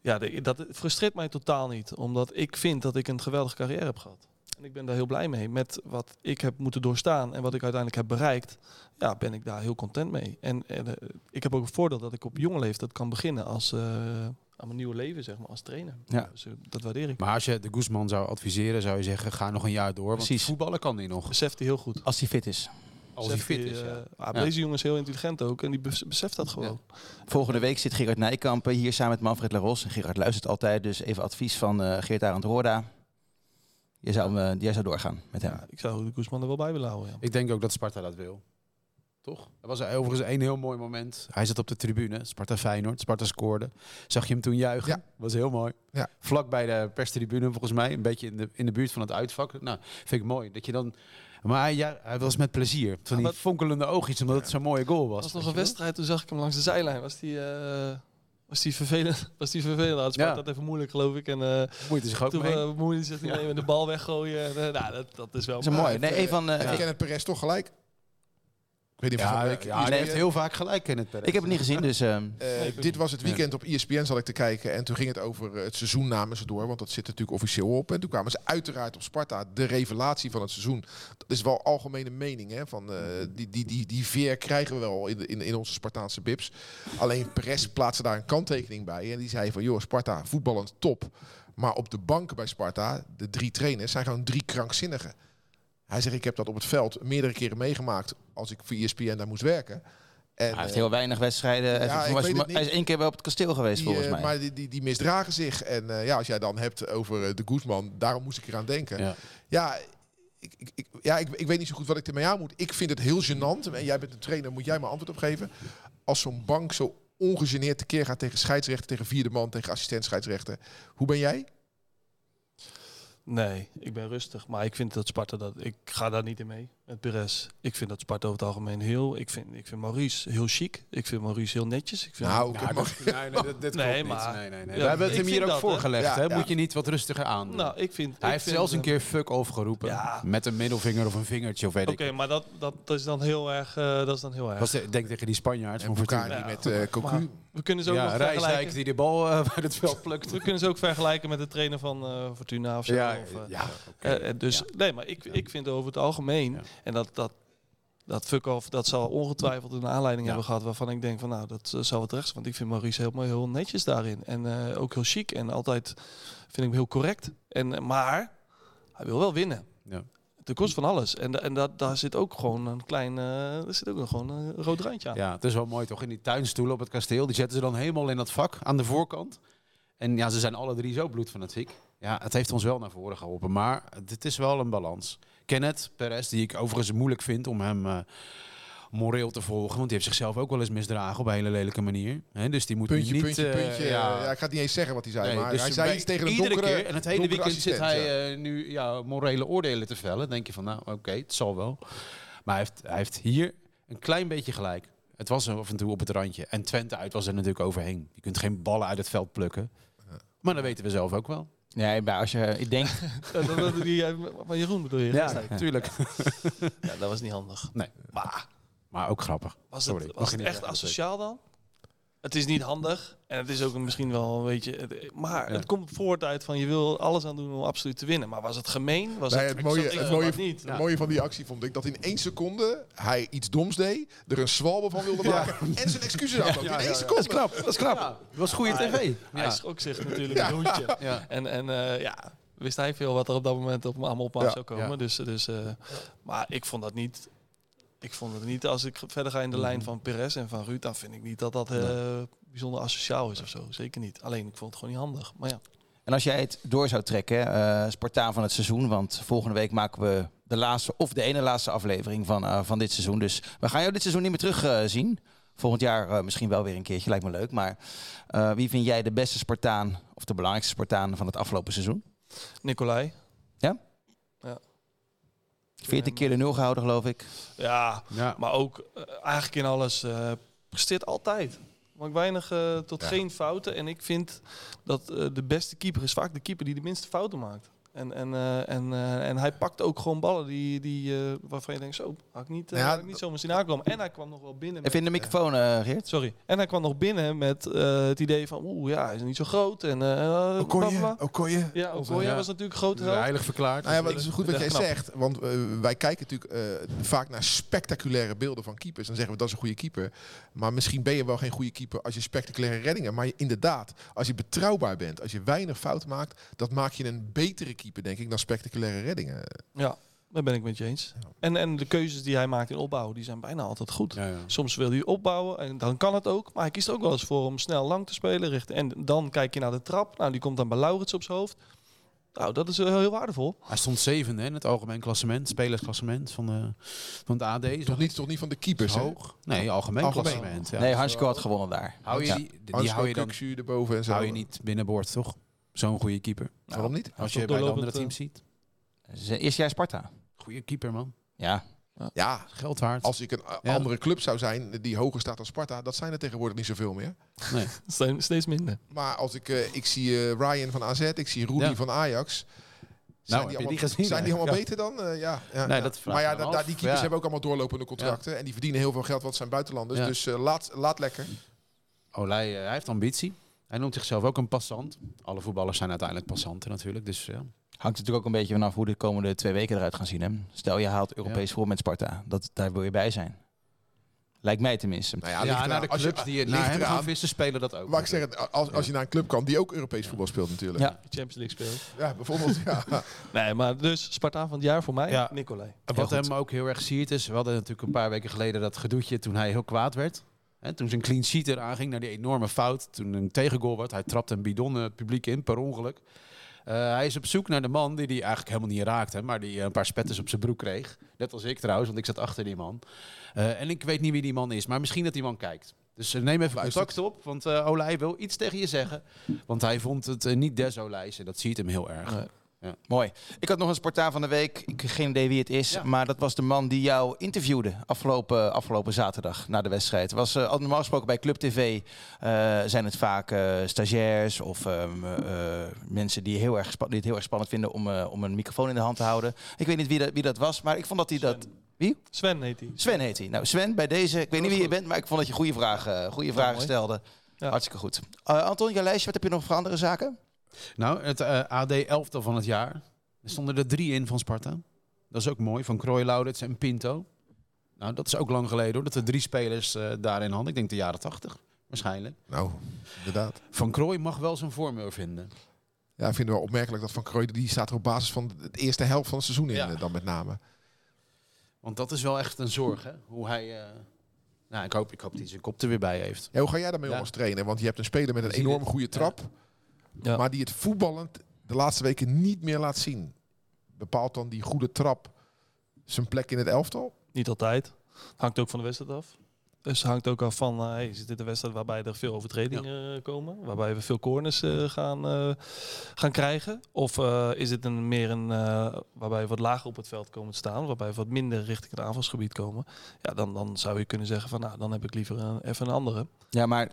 ja, dat frustreert mij totaal niet. Omdat ik vind dat ik een geweldige carrière heb gehad. En ik ben daar heel blij mee. Met wat ik heb moeten doorstaan en wat ik uiteindelijk heb bereikt, ja, ben ik daar heel content mee. En, en, eh, ik heb ook een voordeel dat ik op jonge leeftijd kan beginnen als, eh, aan mijn nieuwe leven, zeg maar, als trainer. Ja. Dus, eh, dat waardeer ik. Maar als je de Guzman zou adviseren, zou je zeggen, ga nog een jaar door. Want Precies. voetballen kan hij nog. Beseft hij heel goed. Als hij fit is. Als hij fit is, ja. ah, Ja. Deze jongen is heel intelligent ook en die bes- beseft dat gewoon. Volgende week zit Gerard Nijkamp hier samen met Manfred Laros. En Gerard luistert altijd, dus even advies van eh Geert Arend Roorda. Jij zou, eh, jij zou doorgaan met hem. Ja, ik zou de Koesman er wel bij willen houden. Ja. Ik denk ook dat Sparta dat wil. Toch? Er was overigens een heel mooi moment. Hij zat op de tribune. Sparta Feyenoord. Sparta scoorde. Zag je hem toen juichen? Ja. Was heel mooi. Ja. Vlak bij de perstribune volgens mij. Een beetje in de, in de buurt van het uitvak. Nou, vind ik mooi. Dat je dan... Maar hij, ja, hij was met plezier. Van die fonkelende oogjes, omdat het zo'n mooie goal was. was nog een wedstrijd, toen zag ik hem langs de zijlijn. Was die, eh, was die vervelend? Was die vervelend? Sparta Ja. had even moeilijk, geloof ik. En eh, Moeite zich ook toen mee. uh, bemoeide hij zich niet Ja. mee met de bal weggooien. En, eh, nou, dat, dat is wel Dat is mooi. Nee, eh, Ik ik- ken het Perez toch gelijk. Ik weet niet of ja, hij heeft heel vaak gelijk in het Perez. ik heb het niet gezien, dus... eh, Eh, dit was het weekend op ESPN zat ik te kijken en toen ging het over eh, het seizoen namen ze door, want dat zit natuurlijk officieel op. En toen kwamen ze uiteraard op Sparta, de revelatie van het seizoen. Dat is wel algemene mening, hè? Van, eh, die, die, die, die veer krijgen we wel in, de- in, in onze Spartaanse bips. Alleen Perez plaatste daar een kanttekening bij en die zei van, joh, Sparta, voetballend top. Maar op de banken bij Sparta, de drie trainers, zijn gewoon drie krankzinnigen. Hij zegt, ik heb dat op het veld meerdere keren meegemaakt als ik voor ESPN daar moest werken. En, hij heeft eh, heel weinig wedstrijden. Hij is- ja, was- hij één keer wel op het kasteel geweest, die, volgens eh, mij. Maar die, die, die misdragen zich. En eh, ja, als jij dan hebt over de Guzman, daarom moest ik eraan denken. Ja, Ja. ik, ik, ik, ja ik, ik weet niet zo goed wat ik ermee aan moet. Ik vind het heel gênant. En jij bent een trainer, moet jij maar antwoord op geven. Als zo'n bank zo ongegeneerd tekeer gaat tegen scheidsrechter, tegen vierde man, tegen assistent scheidsrechter. Hoe ben jij? Nee, ik ben rustig. Maar ik vind dat Sparta dat. Ik ga daar niet in mee. met Perez. Ik vind dat Sparta over het algemeen heel... Ik vind, ik vind Maurice heel chic. Ik vind Maurice heel netjes. Ik vind Nou, ik dat, nee, nee, dit Nee, niet. maar- Nee, nee, nee. Ja, We hebben het hem hier ook dat, voorgelegd. Ja, hè? ja. Moet je niet wat rustiger aan. Nou, ik vind... hij ik heeft vind, zelfs een keer fuck overgeroepen. Ja. Met een middelvinger of een vingertje of weet Oké, ik. maar dat, dat, dat is dan heel erg... eh, dat is dan heel erg. Was de, denk tegen die Spanjaard En van elkaar die met eh Cocu. We kunnen ze ook Ja, nog Rijsdijk vergelijken. die de bal eh, uit het veld plukt. We kunnen ze ook vergelijken met de trainer van eh, Fortuna of zo. Ja, of, eh, ja, dus nee, maar ik, ik vind over het algemeen en dat dat dat fuck-off, dat zal ongetwijfeld een aanleiding hebben gehad waarvan ik denk van nou, dat zal het rechts. Want ik vind Maurice mooi, heel netjes daarin. En ook heel chic en altijd vind ik hem heel correct. En, maar hij wil wel winnen. Ja. Ten koste van alles. En, en dat, daar zit ook gewoon een klein, eh er zit ook gewoon een rood randje aan. Ja, het is wel mooi toch? In die tuinstoelen op het kasteel, die zetten ze dan helemaal in dat vak aan de voorkant. En ja, ze zijn alle drie zo bloedfanatiek. Ja, het heeft ons wel naar voren geholpen, maar dit is wel een balans. Kenneth Perez, die ik overigens moeilijk vind om hem eh, moreel te volgen, want die heeft zichzelf ook wel eens misdragen op een hele lelijke manier. Hè, dus die moet Puntje, niet... puntje, eh, puntje. Ja. ik ga het niet eens zeggen wat hij zei, Nee, maar dus hij zei iets tegen een iedere donkere keer, En het hele weekend zit hij ja. eh, nu ja, morele oordelen te vellen. Dan denk je van, nou oké, het zal wel. Maar hij heeft, hij heeft hier een klein beetje gelijk. Het was er af en toe op het randje. En Twente uit was er natuurlijk overheen. Je kunt geen ballen uit het veld plukken. Maar dat weten we zelf ook wel. Nee, maar als je, ik denk, Dat, dat, dat- die, eh, van Jeroen bedoel je? Ja, natuurlijk. ja, dat was niet handig. Nee. Maar Maar ook grappig. Was het, was echt asociaal dan? Het is niet handig. En het is ook een- misschien wel een beetje... het- Maar Ja. het komt voort uit van je wil alles aan doen om absoluut te winnen. Maar was het gemeen? Was Nee, het, het mooie, het, mooie, niet. het mooie van die actie vond ik dat in één seconde hij iets doms deed, er een zwalbe van wilde maken en zijn excuses aanbood. in één seconde. Dat is knap. Dat is knap. Dat was goede tv. Hij Ja. schrok zich natuurlijk een hoedje. Ja. En, en eh, ja, wist hij veel wat er op dat moment op, allemaal op Ja. zou komen. Ja. Dus, dus, eh, maar ik vond dat niet... Ik vond het niet, als ik verder ga in Mhm. de lijn van Perez en van Ruud, dan vind ik niet dat dat eh, bijzonder asociaal is of zo. Zeker niet. Alleen, ik vond het gewoon niet handig. Maar ja. en als jij het door zou trekken, eh Spartaan van het seizoen, want volgende week maken we de laatste of de ene laatste aflevering van, eh, van dit seizoen. Dus we gaan jou dit seizoen niet meer terug eh, zien. Volgend jaar misschien wel weer een keertje, lijkt me leuk. Maar wie vind jij de beste Spartaan of de belangrijkste Spartaan van het afgelopen seizoen? Nicolai. 14 keer de nul gehouden, geloof ik. Ja, Ja. maar ook eh, eigenlijk in alles eh, presteert altijd. Maakt weinig eh, tot Ja. geen fouten. En ik vind dat de beste keeper is vaak de keeper die de minste fouten maakt. En, en, eh, en, eh, en hij pakt ook gewoon ballen die, die, eh, waarvan je denkt, zo, had ik niet, eh, Ja, had ik niet zomaar zien aankomen. En hij kwam nog wel binnen met, Even in de microfoon, eh Geert. Sorry. En hij kwam nog binnen met eh, het idee van, oeh, ja, hij is niet zo groot. En, eh bla, Okoye, bla. Okoye. Ja, Okoye Ja. was natuurlijk held. Heilig verklaard. Nou ja, maar het is goed wat jij knap. zegt, want wij kijken natuurlijk eh, vaak naar spectaculaire beelden van keepers. Dan zeggen we dat is een goede keeper. Maar misschien ben je wel geen goede keeper als je spectaculaire reddingen. Maar je- inderdaad, als je betrouwbaar bent, als je weinig fout maakt, dat maakt je een betere keeper, denk ik, dan spectaculaire reddingen. Ja, daar ben ik met je eens. En, en de keuzes die hij maakt in opbouw, die zijn bijna altijd goed. Ja, ja. Soms wil hij opbouwen en dan kan het ook. Maar hij kiest er ook wel eens voor om snel lang te spelen. Richten. En dan kijk je naar de trap. Nou, die komt dan bij Laurits op zijn hoofd. Nou, dat is heel, heel waardevol. Hij stond zevende hè, in het algemeen klassement, spelersklassement van, de, van het AD. Toch niet, toch niet van de keepers, hè? hoog? Nee, algemeen, Algemeen. klassement. Ja. Nee, Hansko had gewonnen daar. hou je Ja. die, die hou je dan erboven en zo. hou je niet binnenboord, toch? Zo'n goede keeper. Waarom niet? Als je bij de andere teams ziet. Zijn eerste jaar Sparta. Goede keeper, man. Ja, Ja, Geld waard. als ik een Ja. andere club zou zijn die hoger staat dan Sparta, dat zijn er tegenwoordig niet zoveel meer. Nee. Ste- Steeds minder. Maar als ik, eh, ik zie eh, Ryan van AZ, ik zie Rudy Ja. van Ajax. Zijn heb die allemaal, die gezien, zijn die hè? allemaal Ja. beter dan? Eh, ja, ja, Nee, ja. dat maar ja, da- da- die keepers Ja. hebben ook allemaal doorlopende contracten. En die verdienen heel veel geld, want het zijn buitenlanders. Ja. Dus eh, laat, laat lekker. Olij, eh, hij heeft ambitie. Hij noemt zichzelf ook een passant. Alle voetballers zijn uiteindelijk passanten natuurlijk. Dus ja. hangt natuurlijk ook een beetje vanaf hoe de komende twee weken eruit gaan zien. Hè? Stel je haalt Europees voor met Sparta. Dat, daar wil je bij zijn. Lijkt mij tenminste. Nou ja, Ja, naar eraan. de Als je- clubs die naar hem gaan vissen spelen dat ook. Maar ik zeg het, als, als je naar een club kan die ook Europees voetbal speelt natuurlijk. Ja. Champions League speelt. Ja, bijvoorbeeld. Ja. Nee, maar dus Spartaan van het jaar voor mij, Ja. Nicolai. En Wat hem ook heel erg siert is, we hadden natuurlijk een paar weken geleden dat gedoetje toen hij heel kwaad werd. Hè, toen zijn clean sheet eraan ging naar die enorme fout. Toen een tegengoal werd, hij trapte een bidon eh, het publiek in per ongeluk. Eh, hij is op zoek naar de man die hij eigenlijk helemaal niet raakte, maar die eh, een paar spetters op zijn broek kreeg. Net als ik trouwens, want ik zat achter die man. Eh, en ik weet niet wie die man is, maar misschien dat die man kijkt. Dus eh, neem even contact op, want eh Olij wil iets tegen je zeggen. Want hij vond het eh, niet des en dat ziet hem heel erg. Nee. Mooi. Ik had nog een Spartaan van de week. Ik heb geen idee wie het is. Ja. Maar dat was de man die jou interviewde afgelopen, afgelopen zaterdag na de wedstrijd. Was eh, normaal gesproken bij Club TV. eh, zijn het vaak eh, stagiairs of ehm, eh, mensen die, heel erg die het heel erg spannend vinden om, eh, om een microfoon in de hand te houden. Ik weet niet wie dat, wie dat was, maar ik vond dat hij dat. Wie? Sven heet hij. Sven heet hij. Nou, Sven, bij deze. Ik weet niet wie je bent, maar ik vond dat je goede vragen, goede vragen mooi. stelde. Ja. Hartstikke goed. Eh, Anton, jouw lijstje, wat heb je nog voor andere zaken? Nou, het eh, AD 11 van het jaar. Er stonden er drie in van Sparta. Dat is ook mooi, van Krooi, Laudits en Pinto. Nou, dat is ook lang geleden hoor, dat er drie spelers eh, daarin hadden. Ik denk de jaren 80, waarschijnlijk. Nou, inderdaad. Van Krooi mag wel zijn vorm vinden. Ja, ik vind het wel opmerkelijk dat Van Krooij, die staat er op basis van de eerste helft van het seizoen in, Ja. eh, dan met name. Want dat is wel echt een zorg, hè? Hoe hij... Nou, ik hoop, ik hoop dat hij zijn kop er weer bij heeft. Ja, hoe ga jij daarmee om Ja. als trainer? Want je hebt een speler met een enorm het. goede trap, Ja. maar die het voetballend de laatste weken niet meer laat zien. Bepaalt dan die goede trap zijn plek in het elftal? Niet altijd. Hangt ook van de wedstrijd af. Dus het hangt ook af van, eh hey, is dit een wedstrijd waarbij er veel overtredingen eh, komen? Waarbij we veel corners eh, gaan, eh, gaan krijgen? Of eh, is het een, meer een, eh, waarbij we wat lager op het veld komen te staan? Waarbij we wat minder richting het aanvalsgebied komen? Ja, dan, dan zou je kunnen zeggen van, nou, dan heb ik liever een, even een andere. Ja, maar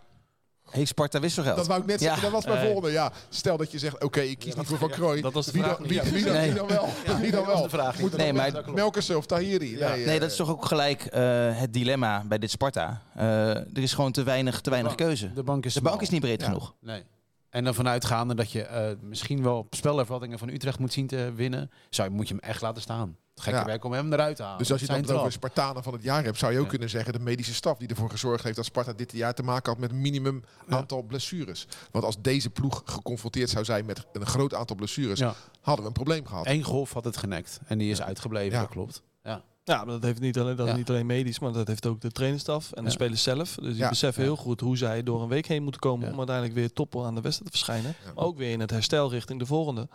heeft Sparta wisselgeld? Dat wou ik net Ja. zeggen, dat was mijn volgende. Ja, stel dat je zegt, oké, ik kies niet voor Van Krooi. Dat was de wie, vraag dan, wie, wie, dan, Nee. wie dan wel? wie dan wel? vraag. Moet Nee, maar- Melkersen of Tahiri? Nee, Nee, eh, dat is toch ook gelijk eh, het dilemma bij dit Sparta. Eh, er is gewoon te weinig, te weinig keuze. De bank is De bank smal. is niet breed Ja. genoeg. Nee. En dan vanuitgaande dat je eh, misschien wel spelervattingen van Utrecht moet zien te winnen, zou, je- moet je hem echt laten staan. Het gekke Ja. werk om hem eruit te halen. Dus als je dan het over. Spartanen van het jaar hebt, zou je ook Ja. kunnen zeggen de medische staf die ervoor gezorgd heeft dat Sparta dit jaar te maken had met minimum aantal blessures. Want als deze ploeg geconfronteerd zou zijn met een groot aantal blessures, hadden we een probleem gehad. Eén golf had het genekt en die is uitgebleven, Ja. dat klopt. Ja. Ja, maar dat heeft niet alleen, dat is Ja. niet alleen medisch, maar dat heeft ook de trainerstaf en de spelers zelf. Dus die Ja. beseffen Ja. heel goed hoe zij door een week heen moeten komen Ja. om uiteindelijk weer top aan de wedstrijd te verschijnen. Ja. Maar ook weer in het herstel richting de volgende.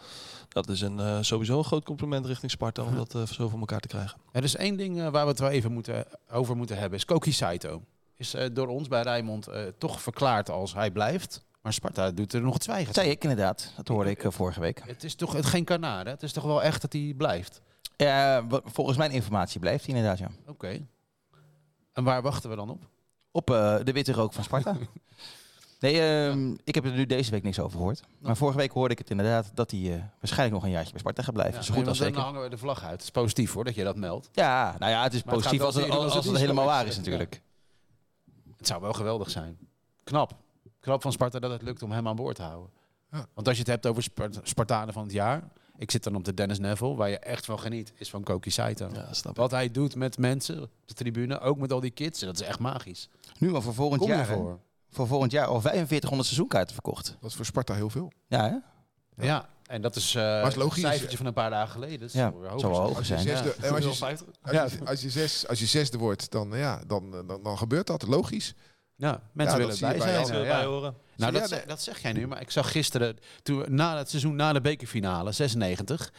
Dat is een, eh, sowieso een groot compliment richting Sparta om dat eh, zo voor elkaar te krijgen. Er is één ding eh, waar we het wel even moeten, over moeten hebben, is Koki Saito. Is eh, door ons bij Rijnmond eh, toch verklaard als hij blijft. Maar Sparta doet er nog het zwijgen. Dat zei ik inderdaad. Dat hoorde ik vorige week. Het is toch het geen kanaar, hè? Het is toch wel echt dat hij blijft? Ja, wa- volgens mijn informatie blijft hij inderdaad, ja. Oké. En waar wachten we dan op? Op eh, de witte rook van Sparta. Nee, ehm, ik heb er nu deze week niks over gehoord. Maar vorige week hoorde ik het inderdaad dat hij eh, waarschijnlijk nog een jaartje bij Sparta gaat blijven. Zo nee, goed als dan zeker. hangen we de vlag uit. Het is positief hoor dat je dat meldt. Ja, nou ja, het is Maar het positief als het, als helemaal waar is natuurlijk. Het zou wel geweldig zijn. Knap. Knap van Sparta dat het lukt om hem aan boord te houden. Ja. Want als je het hebt over Spart- Spartanen van het jaar. Ik zit dan op de Dennis Neville. Waar je echt van geniet. Is van Koki Saito. Ja. Wat hij doet met mensen op de tribune. Ook met al die kids. Dat is echt magisch. Nu al voor volgend Kom jaar. hè? ervoor. Voor volgend jaar al 4500 seizoenkaarten verkocht. Dat is voor Sparta heel veel. Ja, hè? Ja. En dat is, eh is logisch. een cijfertje van een paar dagen geleden. Dat Ja, het zal wel zijn. hoger Als je, zijn. zesde, als je, 50. als je, als je, zes, als je zesde wordt, dan, ja, dan, dan, dan gebeurt dat. Logisch. Ja, mensen willen bij zijn. ja. bij horen? Nou, dat, zeg, dat zeg jij nu, maar ik zag gisteren, toen, na het seizoen na de bekerfinale, 96,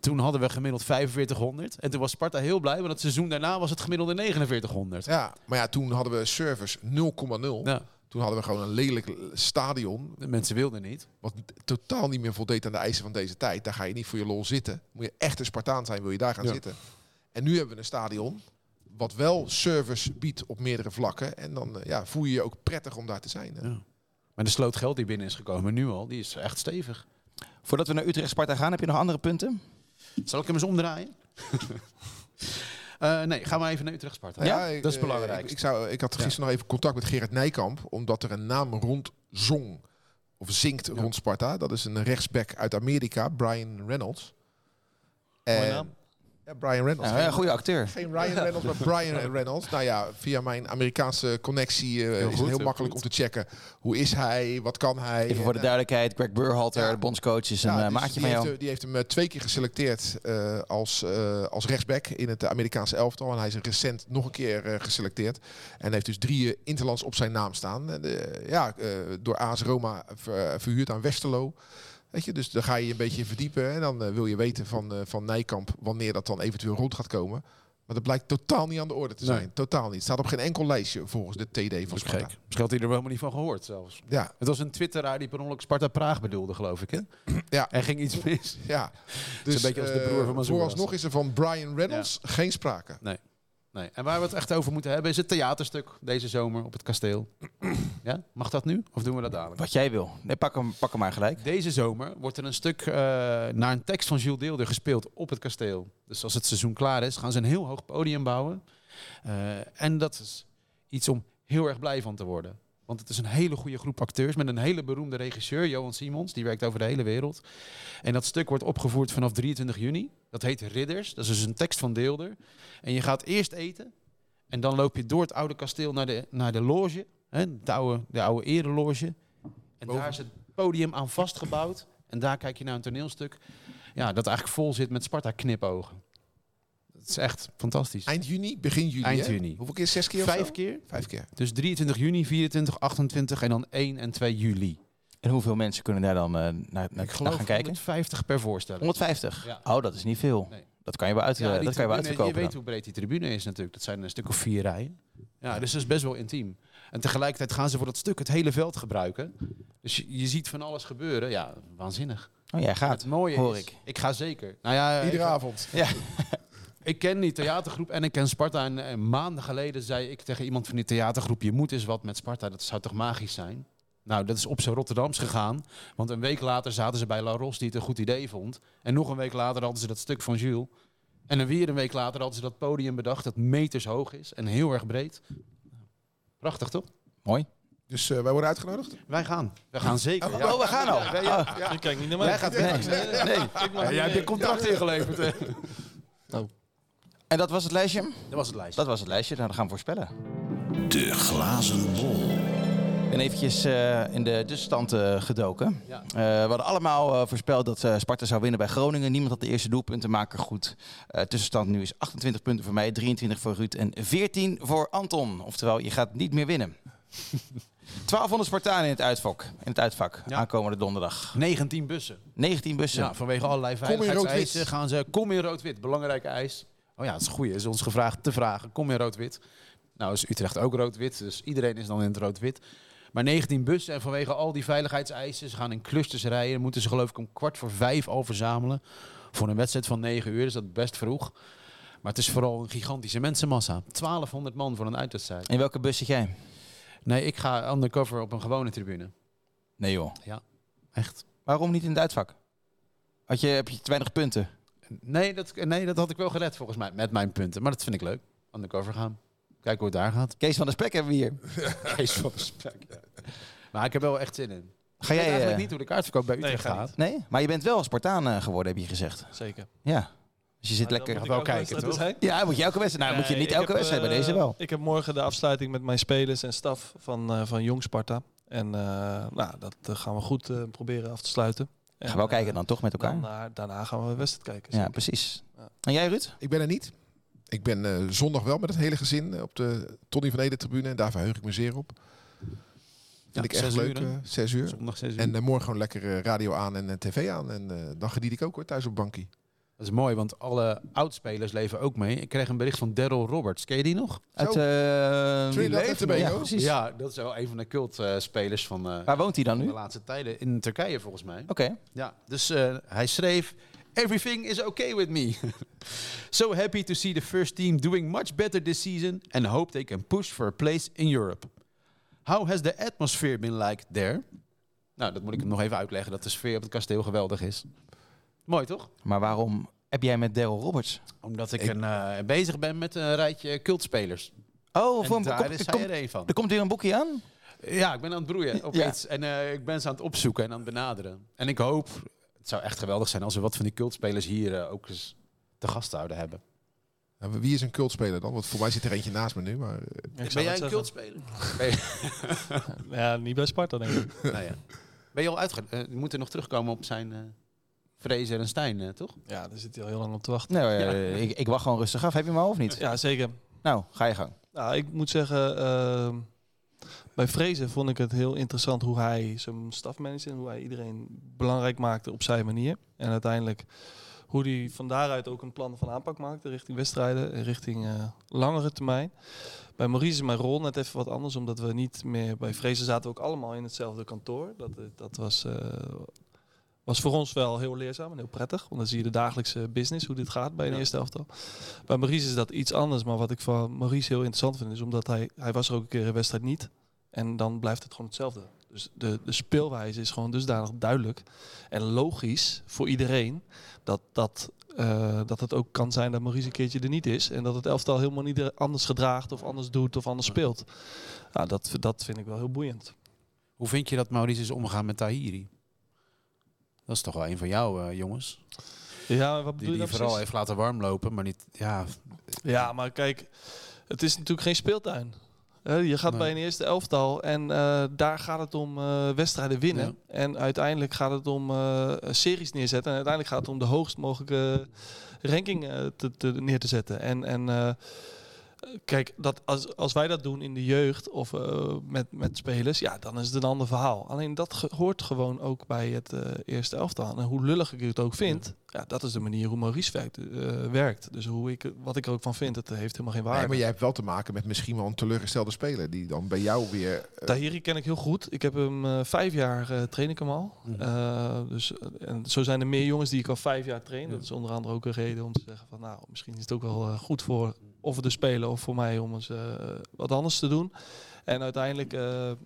toen hadden we gemiddeld 4500. En toen was Sparta heel blij, want het seizoen daarna was het gemiddelde 4900. Ja, maar ja, toen hadden we servers 0,0. Ja, Toen hadden we gewoon een lelijk stadion. de mensen wilden niet. Wat totaal niet meer voldeed aan de eisen van deze tijd. Daar ga je niet voor je lol zitten. Moet je echt een Spartaan zijn, wil je daar gaan Ja. zitten. En nu hebben we een stadion wat wel service biedt op meerdere vlakken. En dan eh, ja, voel je je ook prettig om daar te zijn. Ja. Maar de sloot geld die binnen is gekomen nu al, die is echt stevig. Voordat we naar Utrecht-Sparta gaan, heb je nog andere punten? Zal ik hem eens omdraaien? Eh, nee, gaan we even naar Utrecht-Sparta. Ja, dat is eh, belangrijk. Ik, ik, zou, ik had gisteren nog even contact met Gerard Nijkamp. Omdat er een naam rondzong. Of zingt rond Sparta. Dat is een rechtsback uit Amerika. Brian Reynolds. En- naam. Ja, Brian Reynolds. Ja, een goede acteur. Geen Ryan Reynolds, maar Brian Reynolds. Nou ja, via mijn Amerikaanse connectie eh, is goed, het heel makkelijk goed. om te checken. Hoe is hij? Wat kan hij? Even voor de eh, duidelijkheid, Greg Burhalter, Ja. de bondscoach, is een ja, eh, dus maatje die van heeft, jou. die heeft hem twee keer geselecteerd als, als rechtsback in het Amerikaanse elftal. En hij is recent nog een keer geselecteerd. En heeft dus drie interlands op zijn naam staan. Ja, door AS Roma ver- verhuurd aan Westerlo. Weet je, dus dan ga je een beetje in verdiepen. En dan eh, wil je weten van, eh, van Nijkamp wanneer dat dan eventueel rond gaat komen. Maar dat blijkt totaal niet aan de orde te Nee. zijn. Totaal niet. Het staat op geen enkel lijstje volgens de TD van Sparta. Misschien had hij er wel helemaal niet van gehoord zelfs. Ja, Het was een twitteraar die per ongeluk Sparta Praag bedoelde, geloof ik. Hè? Ja. Er ging iets mis. ja. Dus een beetje als de eh, broer van Mazouras. Vooralsnog is er van Brian Reynolds geen sprake. Nee. En waar we het echt over moeten hebben is het theaterstuk deze zomer op het kasteel. Ja? Mag dat nu? Of doen we dat dadelijk? Wat jij wil. Nee, pak hem, pak hem maar gelijk. Deze zomer wordt er een stuk eh, naar een tekst van Jules Deelder gespeeld op het kasteel. Dus als het seizoen klaar is, gaan ze een heel hoog podium bouwen. Eh, en dat is iets om heel erg blij van te worden. Want het is een hele goede groep acteurs met een hele beroemde regisseur, Johan Simons. Die werkt over de hele wereld. En dat stuk wordt opgevoerd vanaf 23 juni. Dat heet Ridders. Dat is dus een tekst van Deelder. En je gaat eerst eten. En dan loop je door het oude kasteel naar de, naar de loge. Hè, de, oude, de oude ereloge. En Boven. daar is het podium aan vastgebouwd. En daar kijk je naar een toneelstuk. Ja, dat eigenlijk vol zit met Sparta-knipogen. Dat is echt fantastisch. Eind juni, begin juli. Eind hè? juni. Hoeveel keer? Zes keer of Vijf zo? keer. Vijf keer. Dus 23 juni, 24, 28 en dan 1 en 2 juli. En hoeveel mensen kunnen daar dan eh, naar, naar, Ik naar geloof gaan kijken? 150 per voorstelling. 150? Ja. Oh, dat is niet veel. Nee. Dat kan je wel, uit, Ja, dat kan je wel uitverkopen. Je weet dan. hoe breed die tribune is natuurlijk. Dat zijn een stuk of vier rijen. Ja, dus dat is best wel intiem. En tegelijkertijd gaan ze voor dat stuk het hele veld gebruiken. Dus je, je ziet van alles gebeuren. Ja, waanzinnig. Oh, jij gaat. Het mooie hoor is, ik. ik ga zeker. Nou ja, Iedere ik, avond. ik ken die theatergroep en ik ken Sparta. En, eh, maanden geleden zei ik tegen iemand van die theatergroep... je moet eens wat met Sparta, dat zou toch magisch zijn? Nou, dat is op zijn Rotterdams gegaan. Want een week later zaten ze bij La Ros, die het een goed idee vond. En nog een week later hadden ze dat stuk van Jules. En dan weer een week later hadden ze dat podium bedacht... dat meters hoog is en heel erg breed. Prachtig, toch? Mooi. Dus eh, wij worden uitgenodigd? Wij gaan. We gaan zeker. Oh, we gaan al. Oh, Ik kijk niet naar mij. Jij gaat nee, nee. Ik mag Ja, jij hebt dit contract ingeleverd. En dat was het lijstje? Dat was het lijstje. Dat was het lijstje. Nou, dan gaan we voorspellen. De glazen bol. Ik ben eventjes eh, in de tussenstand eh, gedoken. Ja. Eh, we hadden allemaal eh, voorspeld dat eh, Sparta zou winnen bij Groningen. Niemand had de eerste doelpuntenmaker goed. Eh, tussenstand nu is 28 punten voor mij, 23 voor Ruud en 14 voor Anton. Oftewel, je gaat niet meer winnen. 1200 Spartanen in het uitvak, in het uitvak Ja. aankomende donderdag. 19 bussen. 19 bussen. Ja, vanwege allerlei in veiligheidseisen rood-wit. gaan ze... Kom in rood-wit, belangrijke eis. Oh ja, het is goed. is ons gevraagd te vragen. Kom in rood-wit. Nou is Utrecht ook rood-wit, dus iedereen is dan in het rood-wit. Maar 19 bussen en vanwege al die veiligheidseisen... ze gaan in clusters rijden. Moeten ze geloof ik om kwart voor vijf al verzamelen. Voor een wedstrijd van 9 uur is dat best vroeg. Maar het is vooral een gigantische mensenmassa. 1200 man voor een uitwedstrijd. In welke bus zit jij? Nee, ik ga undercover op een gewone tribune. Nee joh. Echt. Waarom niet in het uitvak? Had je, heb je te weinig punten? Nee dat, nee, dat had ik wel gered volgens mij, met mijn punten. Maar dat vind ik leuk. Undercover gaan. Kijken hoe het daar gaat. Kees van der Spek hebben we hier. Kees van de Spek, ja. Maar ik heb er wel echt zin in. Ga ik weet jij... eigenlijk eh, niet hoe de kaartverkoop bij Nee, Utrecht ga gaat. niet. Nee? Maar je bent wel Spartaan eh, geworden, heb je gezegd. Zeker. Ja. Dus je zit Maar lekker... moet wel kijken, wedstrijden toch? zijn. Ja, moet je elke wedstrijd... Nou, moet je Nee, niet elke heb, wedstrijd, bij eh, deze wel. Ik heb morgen de afsluiting met mijn spelers en staf van, eh, van Jong Sparta. En eh, nou, dat gaan we goed eh, proberen af te sluiten. En, Gaan we wel kijken eh, dan toch met elkaar? daarna, daarna gaan we de wedstrijd kijken. ja, precies. Ja. En jij, Ruud? Ik ben er niet. Ik ben eh, zondag wel met het hele gezin eh, op de Tony van Ede tribune. En daar verheug ik me zeer op. Vind ik echt zes leuk. uur, zes uur. Zondag 6 uur. En morgen gewoon lekker radio aan en tv aan. En eh, dan geniet ik ook hoor, thuis op bankie. Dat is mooi, want alle oudspelers leven ook mee. Ik kreeg een bericht van Daryl Roberts. Ken je die nog? Uit Zo. eh, die? Ja, precies. Ja, dat is wel een van de cultspelers van eh, Waar woont hij dan de nu? laatste tijden. In Turkije volgens mij. Oké. Ja, dus eh, hij schreef... Everything is okay with me. so happy to see the first team doing much better this season and hope they can push for a place in Europe. How has the atmosphere been like there? Nou, dat moet ik hem nog even uitleggen, dat de sfeer op het kasteel geweldig is. Mooi toch? Maar waarom heb jij met Daryl Roberts? Omdat ik, Ik- Een, eh, bezig ben met een rijtje cultspelers. Oh, En voor een, daar kom- is hij komt, er een van. er komt weer een boekje aan? Ja, ik ben aan het broeien op Ja. iets. En eh, ik ben ze aan het opzoeken en aan het benaderen. En ik hoop, het zou echt geweldig zijn als we wat van die cultspelers hier eh, ook eens te gast zouden hebben. Nou, wie is een cultspeler dan? Want voor mij zit er eentje naast me nu. Maar, Ik ben zou jij een cultspeler? Ja, niet bij Sparta denk ik. nou ja. ben je al uitge... eh, we moeten nog terugkomen op zijn eh Fraser en Stijn, eh, toch? Ja, daar zit hij al heel lang op te wachten. Nee, eh, ik, ik wacht gewoon rustig af. Heb je hem al of niet? Ja, zeker. Nou, ga je gang. Nou, ik moet zeggen, ehm, bij Vrezen vond ik het heel interessant hoe hij zijn staf managed en hoe hij iedereen belangrijk maakte op zijn manier. En uiteindelijk hoe hij van daaruit ook een plan van aanpak maakte richting wedstrijden en richting eh, langere termijn. Bij Maurice is mijn rol net even wat anders, omdat we niet meer bij Vrezen zaten we ook allemaal in hetzelfde kantoor. Dat, dat was, was voor ons wel heel leerzaam en heel prettig, want dan zie je de dagelijkse business, hoe dit gaat bij een Ja. eerste elftal. Bij Maurice is dat iets anders, maar wat ik van Maurice heel interessant vind, is omdat hij, hij was er ook een keer een wedstrijd niet. En dan blijft het gewoon hetzelfde. Dus de, de speelwijze is gewoon dusdanig duidelijk en logisch voor iedereen dat, dat, eh, dat het ook kan zijn dat Maurice een keertje er niet is. En dat het elftal helemaal niet anders gedraagt of anders doet of anders speelt. Dat, dat vind ik wel heel boeiend. Hoe vind je dat Maurice is omgegaan met Tahiri? Dat is toch wel een van jouw eh, jongens. Ja, wat Die, die vooral precies? heeft laten warmlopen, maar niet... Ja, Ja, maar kijk, het is natuurlijk geen speeltuin. Je gaat Nee. bij een eerste elftal en eh, daar gaat het om eh, wedstrijden winnen. Ja. En uiteindelijk gaat het om series neerzetten. En uiteindelijk gaat het om de hoogst mogelijke ranking te, te, neer te zetten. En, en kijk, dat als, als wij dat doen in de jeugd of eh, met, met spelers, ja, dan is het een ander verhaal. Alleen dat ge- hoort gewoon ook bij het eh, eerste elftal. En hoe lullig ik het ook vind, ja. dat is de manier hoe Maurice werkt. eh, werkt. Dus hoe ik, wat ik er ook van vind, het heeft helemaal geen waarde. Nee, maar jij hebt wel te maken met misschien wel een teleurgestelde speler die dan bij jou weer. Tahiri ken ik heel goed. Ik heb hem vijf jaar train ik hem al. Mhm. Dus, en zo zijn er meer jongens die ik al vijf jaar train. Dat is onder andere ook een reden om te zeggen van nou, misschien is het ook wel goed voor of de speler of voor mij om eens eh, wat anders te doen. En uiteindelijk eh, eh,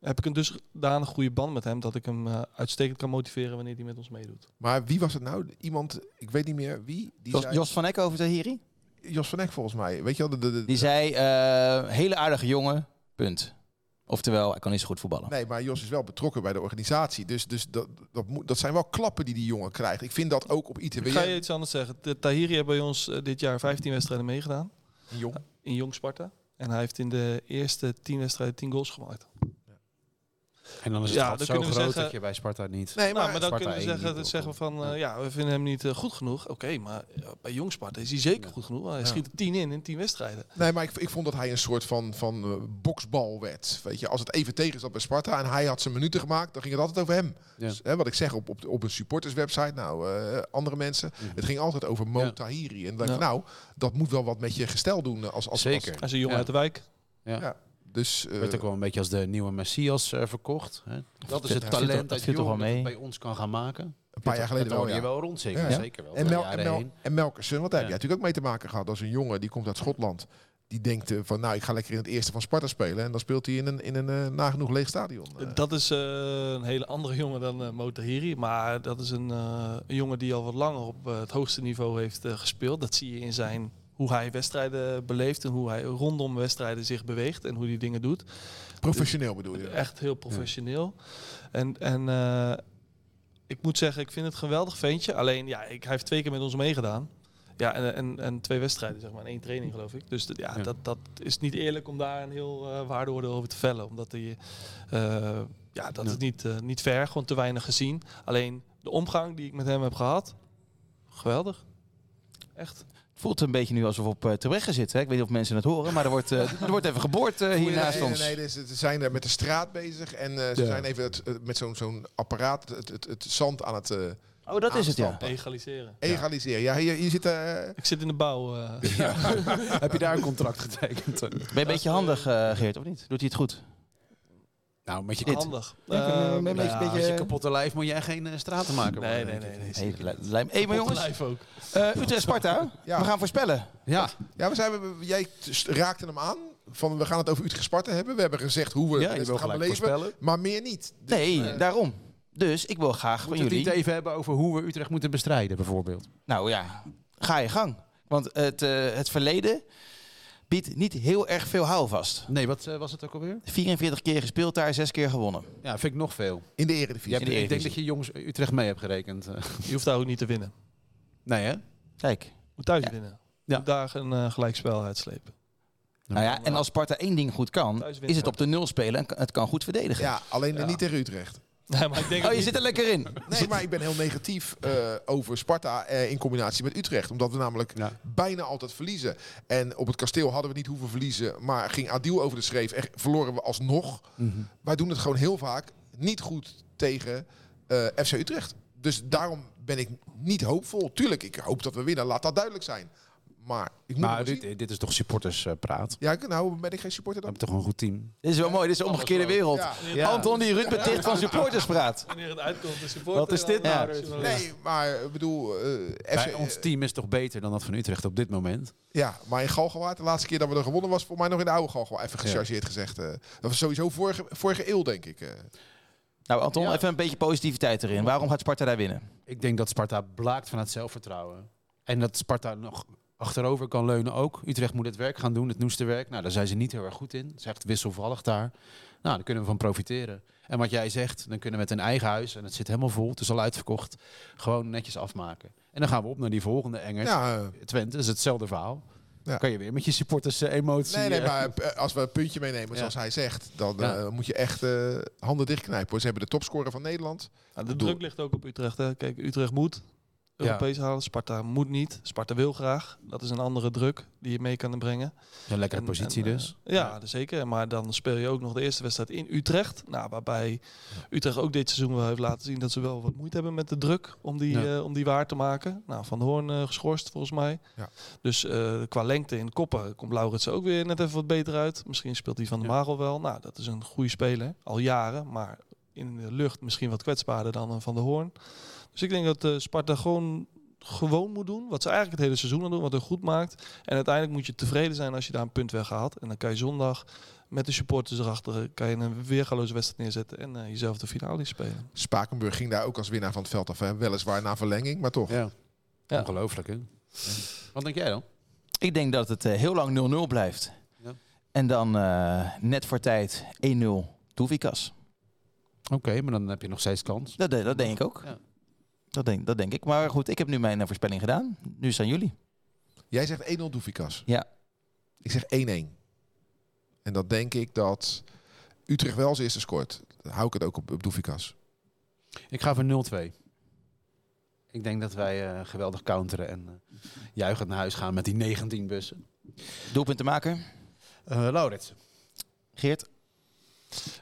heb ik een dusdanig goede band met hem dat ik hem eh, uitstekend kan motiveren wanneer hij met ons meedoet. maar wie was het nou? Iemand, ik weet niet meer wie. Die Jos, zei, Jos van Eck over Tahiri? Jos van Eck volgens mij. Weet je wel? De, de, de- Die zei, eh, hele aardige jongen, punt. Oftewel, hij kan niet zo goed voetballen. Nee, maar Jos is wel betrokken bij de organisatie. Dus, dus dat, dat, moet, dat zijn wel klappen die die jongen krijgt. Ik vind dat ook op ITW. Ga je iets anders zeggen. De Tahiri heeft bij ons eh, dit jaar 15 wedstrijden meegedaan. Jong. in Jong Sparta. En hij heeft in de eerste tien wedstrijden tien goals gemaakt. En dan is het Ja, dan zo kunnen groot we zeggen- dat je bij Sparta niet... Nee, nou, maar, maar dan Sparta kunnen we zeggen, niet zeggen van, eh, ja, we vinden hem niet eh, goed genoeg. Oké, maar ja, bij Jong Sparta is hij zeker Ja. goed genoeg. Hij Ja. schiet er tien in in tien wedstrijden. nee, maar ik, ik vond dat hij een soort van, van eh, boksbal werd. Weet je, als het even tegen zat bij Sparta en hij had zijn minuten gemaakt, dan ging het altijd over hem. Ja. Dus, hè, wat ik zeg op, op, op een supporterswebsite, nou, eh, andere mensen. Het ging altijd over Mo Ja. Tahiri. En dan denk ik, Ja. nou, dat moet wel wat met je gestel doen. Als, als, als, Zeker. Hij is een jongen Ja. uit de wijk. Ja. Dus, eh, werd ook wel een beetje als de nieuwe Messias eh, verkocht. Hè? Dat is het Ja, talent dat dat, dat viel toch wel mee? bij ons kan gaan maken. een paar jaar geleden dat wel, ja. je wel rond, zeker. Ja. Zeker wel. En, Mel, en, jaren Mel, heen. en Melkersen, want daar heb jij natuurlijk ook mee te maken gehad als een jongen die komt uit Schotland. Die denkt eh, van, nou, ik ga lekker in het eerste van Sparta spelen. En dan speelt hij in een, in een eh, nagenoeg leeg stadion. Dat is eh, een hele andere jongen dan eh Mo Tahiri. Maar dat is een, eh, een jongen die al wat langer op het hoogste niveau heeft eh, gespeeld. Dat zie je in zijn hoe hij wedstrijden beleeft en hoe hij rondom wedstrijden zich beweegt en hoe hij dingen doet. professioneel bedoel je? Echt heel professioneel. En, en eh, ik moet zeggen, ik vind het een geweldig ventje. Alleen, ja, ik, hij heeft twee keer met ons meegedaan. Ja, en, en, en twee wedstrijden, zeg maar, en één training geloof ik. Dus dat- ja, Ja. Dat, dat is niet eerlijk om daar een heel eh waardeoordeel over te vellen. Omdat hij, eh, ja, dat Ja. is niet, niet ver, gewoon te weinig gezien. Alleen de omgang die ik met hem heb gehad, geweldig. Echt. Het voelt een beetje nu alsof we op uh, Terbregge zitten. Hè? Ik weet niet of mensen het horen, maar er wordt, eh, er wordt even geboord eh, hier nee, naast nee, ons. Nee, nee, ze zijn er met de straat bezig. En eh, ze Ja. zijn even het, eh, met zo'n zo'n apparaat het, het, het zand aan het eh, Oh, dat is het, ja. Egaliseren. egaliseren. Ja, hier, hier zit... eh, Ik zit in de bouw. eh. Heb je daar een contract getekend? Ben je een beetje handig, eh, Geert, of niet? Doet hij het goed? Nou, met je, Dit. handig. Ja, Eh, een beetje- ja, beetje- met je kapotte lijf moet je echt geen uh, straten maken. Nee, nee, nee. ik. nee. Hey, li- lijm- hey, maar jongens, Lijf ook. eh Utrecht-Sparta, Ja. we gaan voorspellen. Ja, ja, we zijn, we- jij raakte hem aan. Van, we gaan het over Utrecht-Sparta hebben. We hebben gezegd hoe we ja het gaan beleven. voorspellen. Maar meer niet. Dus, Nee, eh, daarom. Dus ik wil graag van het jullie... niet even hebben over hoe we Utrecht moeten bestrijden, bijvoorbeeld? Nou ja, ga je gang. Want het, eh, het verleden biedt niet heel erg veel houvast. Nee, wat eh, was het ook alweer? 44 keer gespeeld daar, 6 keer gewonnen. Ja, vind ik nog veel. in de Eredivisie. de ik denk dat je jongens Utrecht mee hebt gerekend. eh. Je hoeft daar ook niet te winnen. nee, hè? Kijk. Moet thuis Ja. winnen. Ja. Moet daar een eh, gelijkspel uitslepen. Nou ja, en als Sparta één ding goed kan, is het op de nul spelen en het kan goed verdedigen. Ja, alleen Ja. niet tegen Utrecht. Nee, maar ik denk Oh, je niet- zit er lekker in. Nee, maar ik ben heel negatief eh, over Sparta eh, in combinatie met Utrecht. Omdat we namelijk Ja. bijna altijd verliezen. En op het kasteel hadden we niet hoeven verliezen. Maar ging Adil over de schreef en verloren we alsnog. Wij doen het gewoon heel vaak niet goed tegen eh, FC Utrecht. Dus daarom ben ik niet hoopvol. Tuurlijk, ik hoop dat we winnen. Laat dat duidelijk zijn. Maar ik moet Maar het wel zien. dit, dit is toch supporterspraat? Ja, ik- nou ben ik geen supporter We dan. hebben toch een goed team? Dit is wel mooi, dit is de omgekeerde wereld. Ja. Ja. Anton die Ruud beticht van supporters praat. Wanneer het uitkomt, de supporter. Wat is dit nou? Ja. Nee, maar ik bedoel, eh, Bij FC ons team is toch beter dan dat van Utrecht op dit moment? Ja, maar in Galgenwaard, de laatste keer dat we er gewonnen was, voor mij nog in de oude Galgenwaard. Even gechargeerd gezegd. eh. dat was sowieso vorige, vorige eeuw, denk ik. eh. Nou Anton, Ja. even een beetje positiviteit erin. Waarom gaat Sparta daar winnen? Ik denk dat Sparta blaakt van het zelfvertrouwen. En dat Sparta nog achterover kan leunen ook. Utrecht moet het werk gaan doen, het noesterwerk. Nou, daar zijn ze niet heel erg goed in. Het is echt wisselvallig daar. Nou, daar kunnen we van profiteren. En wat jij zegt, dan kunnen we met een eigen huis, en het zit helemaal vol, het is al uitverkocht, gewoon netjes afmaken. En dan gaan we op naar die volgende Engert. Ja, eh, Twente is hetzelfde verhaal. Ja. Kan je weer met je supporters eh, emotie... nee, nee, eh, maar als we een puntje meenemen, Ja. zoals hij zegt, dan Ja. moet je echt eh, handen dichtknijpen. hoor. Ze hebben de topscorer van Nederland. Nou, de druk ligt ook op Utrecht. Hè. Kijk, Utrecht moet Europees halen. Sparta moet niet. Sparta wil graag. Dat is een andere druk die je mee kan brengen. Een lekkere En- positie en, eh, dus. ja, zeker. Maar dan speel je ook nog de eerste wedstrijd in Utrecht. Nou, waarbij Utrecht ook dit seizoen wel heeft laten zien dat ze wel wat moeite hebben met de druk om die, Ja. eh, om die waar te maken. Nou, Van de Hoorn eh, geschorst volgens mij. Ja. Dus qua lengte in koppen komt Lauritsen ook weer net even wat beter uit. Misschien speelt hij Van de Ja. Magel wel. Nou, dat is een goede speler. Al jaren. Maar in de lucht misschien wat kwetsbaarder dan een Van de Hoorn. Dus ik denk dat eh, Sparta gewoon gewoon moet doen. Wat ze eigenlijk het hele seizoen al doen. Wat er goed maakt. En uiteindelijk moet je tevreden zijn als je daar een punt weghaalt. En dan kan je zondag met de supporters erachter kan je een weergaloze wedstrijd neerzetten en eh, jezelf de finale spelen. Spakenburg ging daar ook als winnaar van het veld af. Hè. Weliswaar na verlenging, maar toch. Ja. Ja. Ongelooflijk, hè? Wat denk jij dan? Ik denk dat het eh, heel lang 0-0 blijft. Ja. En dan eh, net voor tijd 1-0 Doevikas. Oké, maar dan heb je nog steeds kans. Dat, dat denk ik ook. Ja. Dat, denk, dat denk ik. Maar goed, ik heb nu mijn eh, voorspelling gedaan. Nu zijn jullie. Jij zegt 1-0 Doefikas. Ja. Ik zeg 1-1. En dan denk ik dat Utrecht wel als eerste scoort. Dan hou ik het ook op, op Doefikas. Ik ga voor 0-2. Ik denk dat wij eh, geweldig counteren en eh juichend naar huis gaan met die 19 bussen. Doelpuntenmaker? Uh, Laurits. Geert?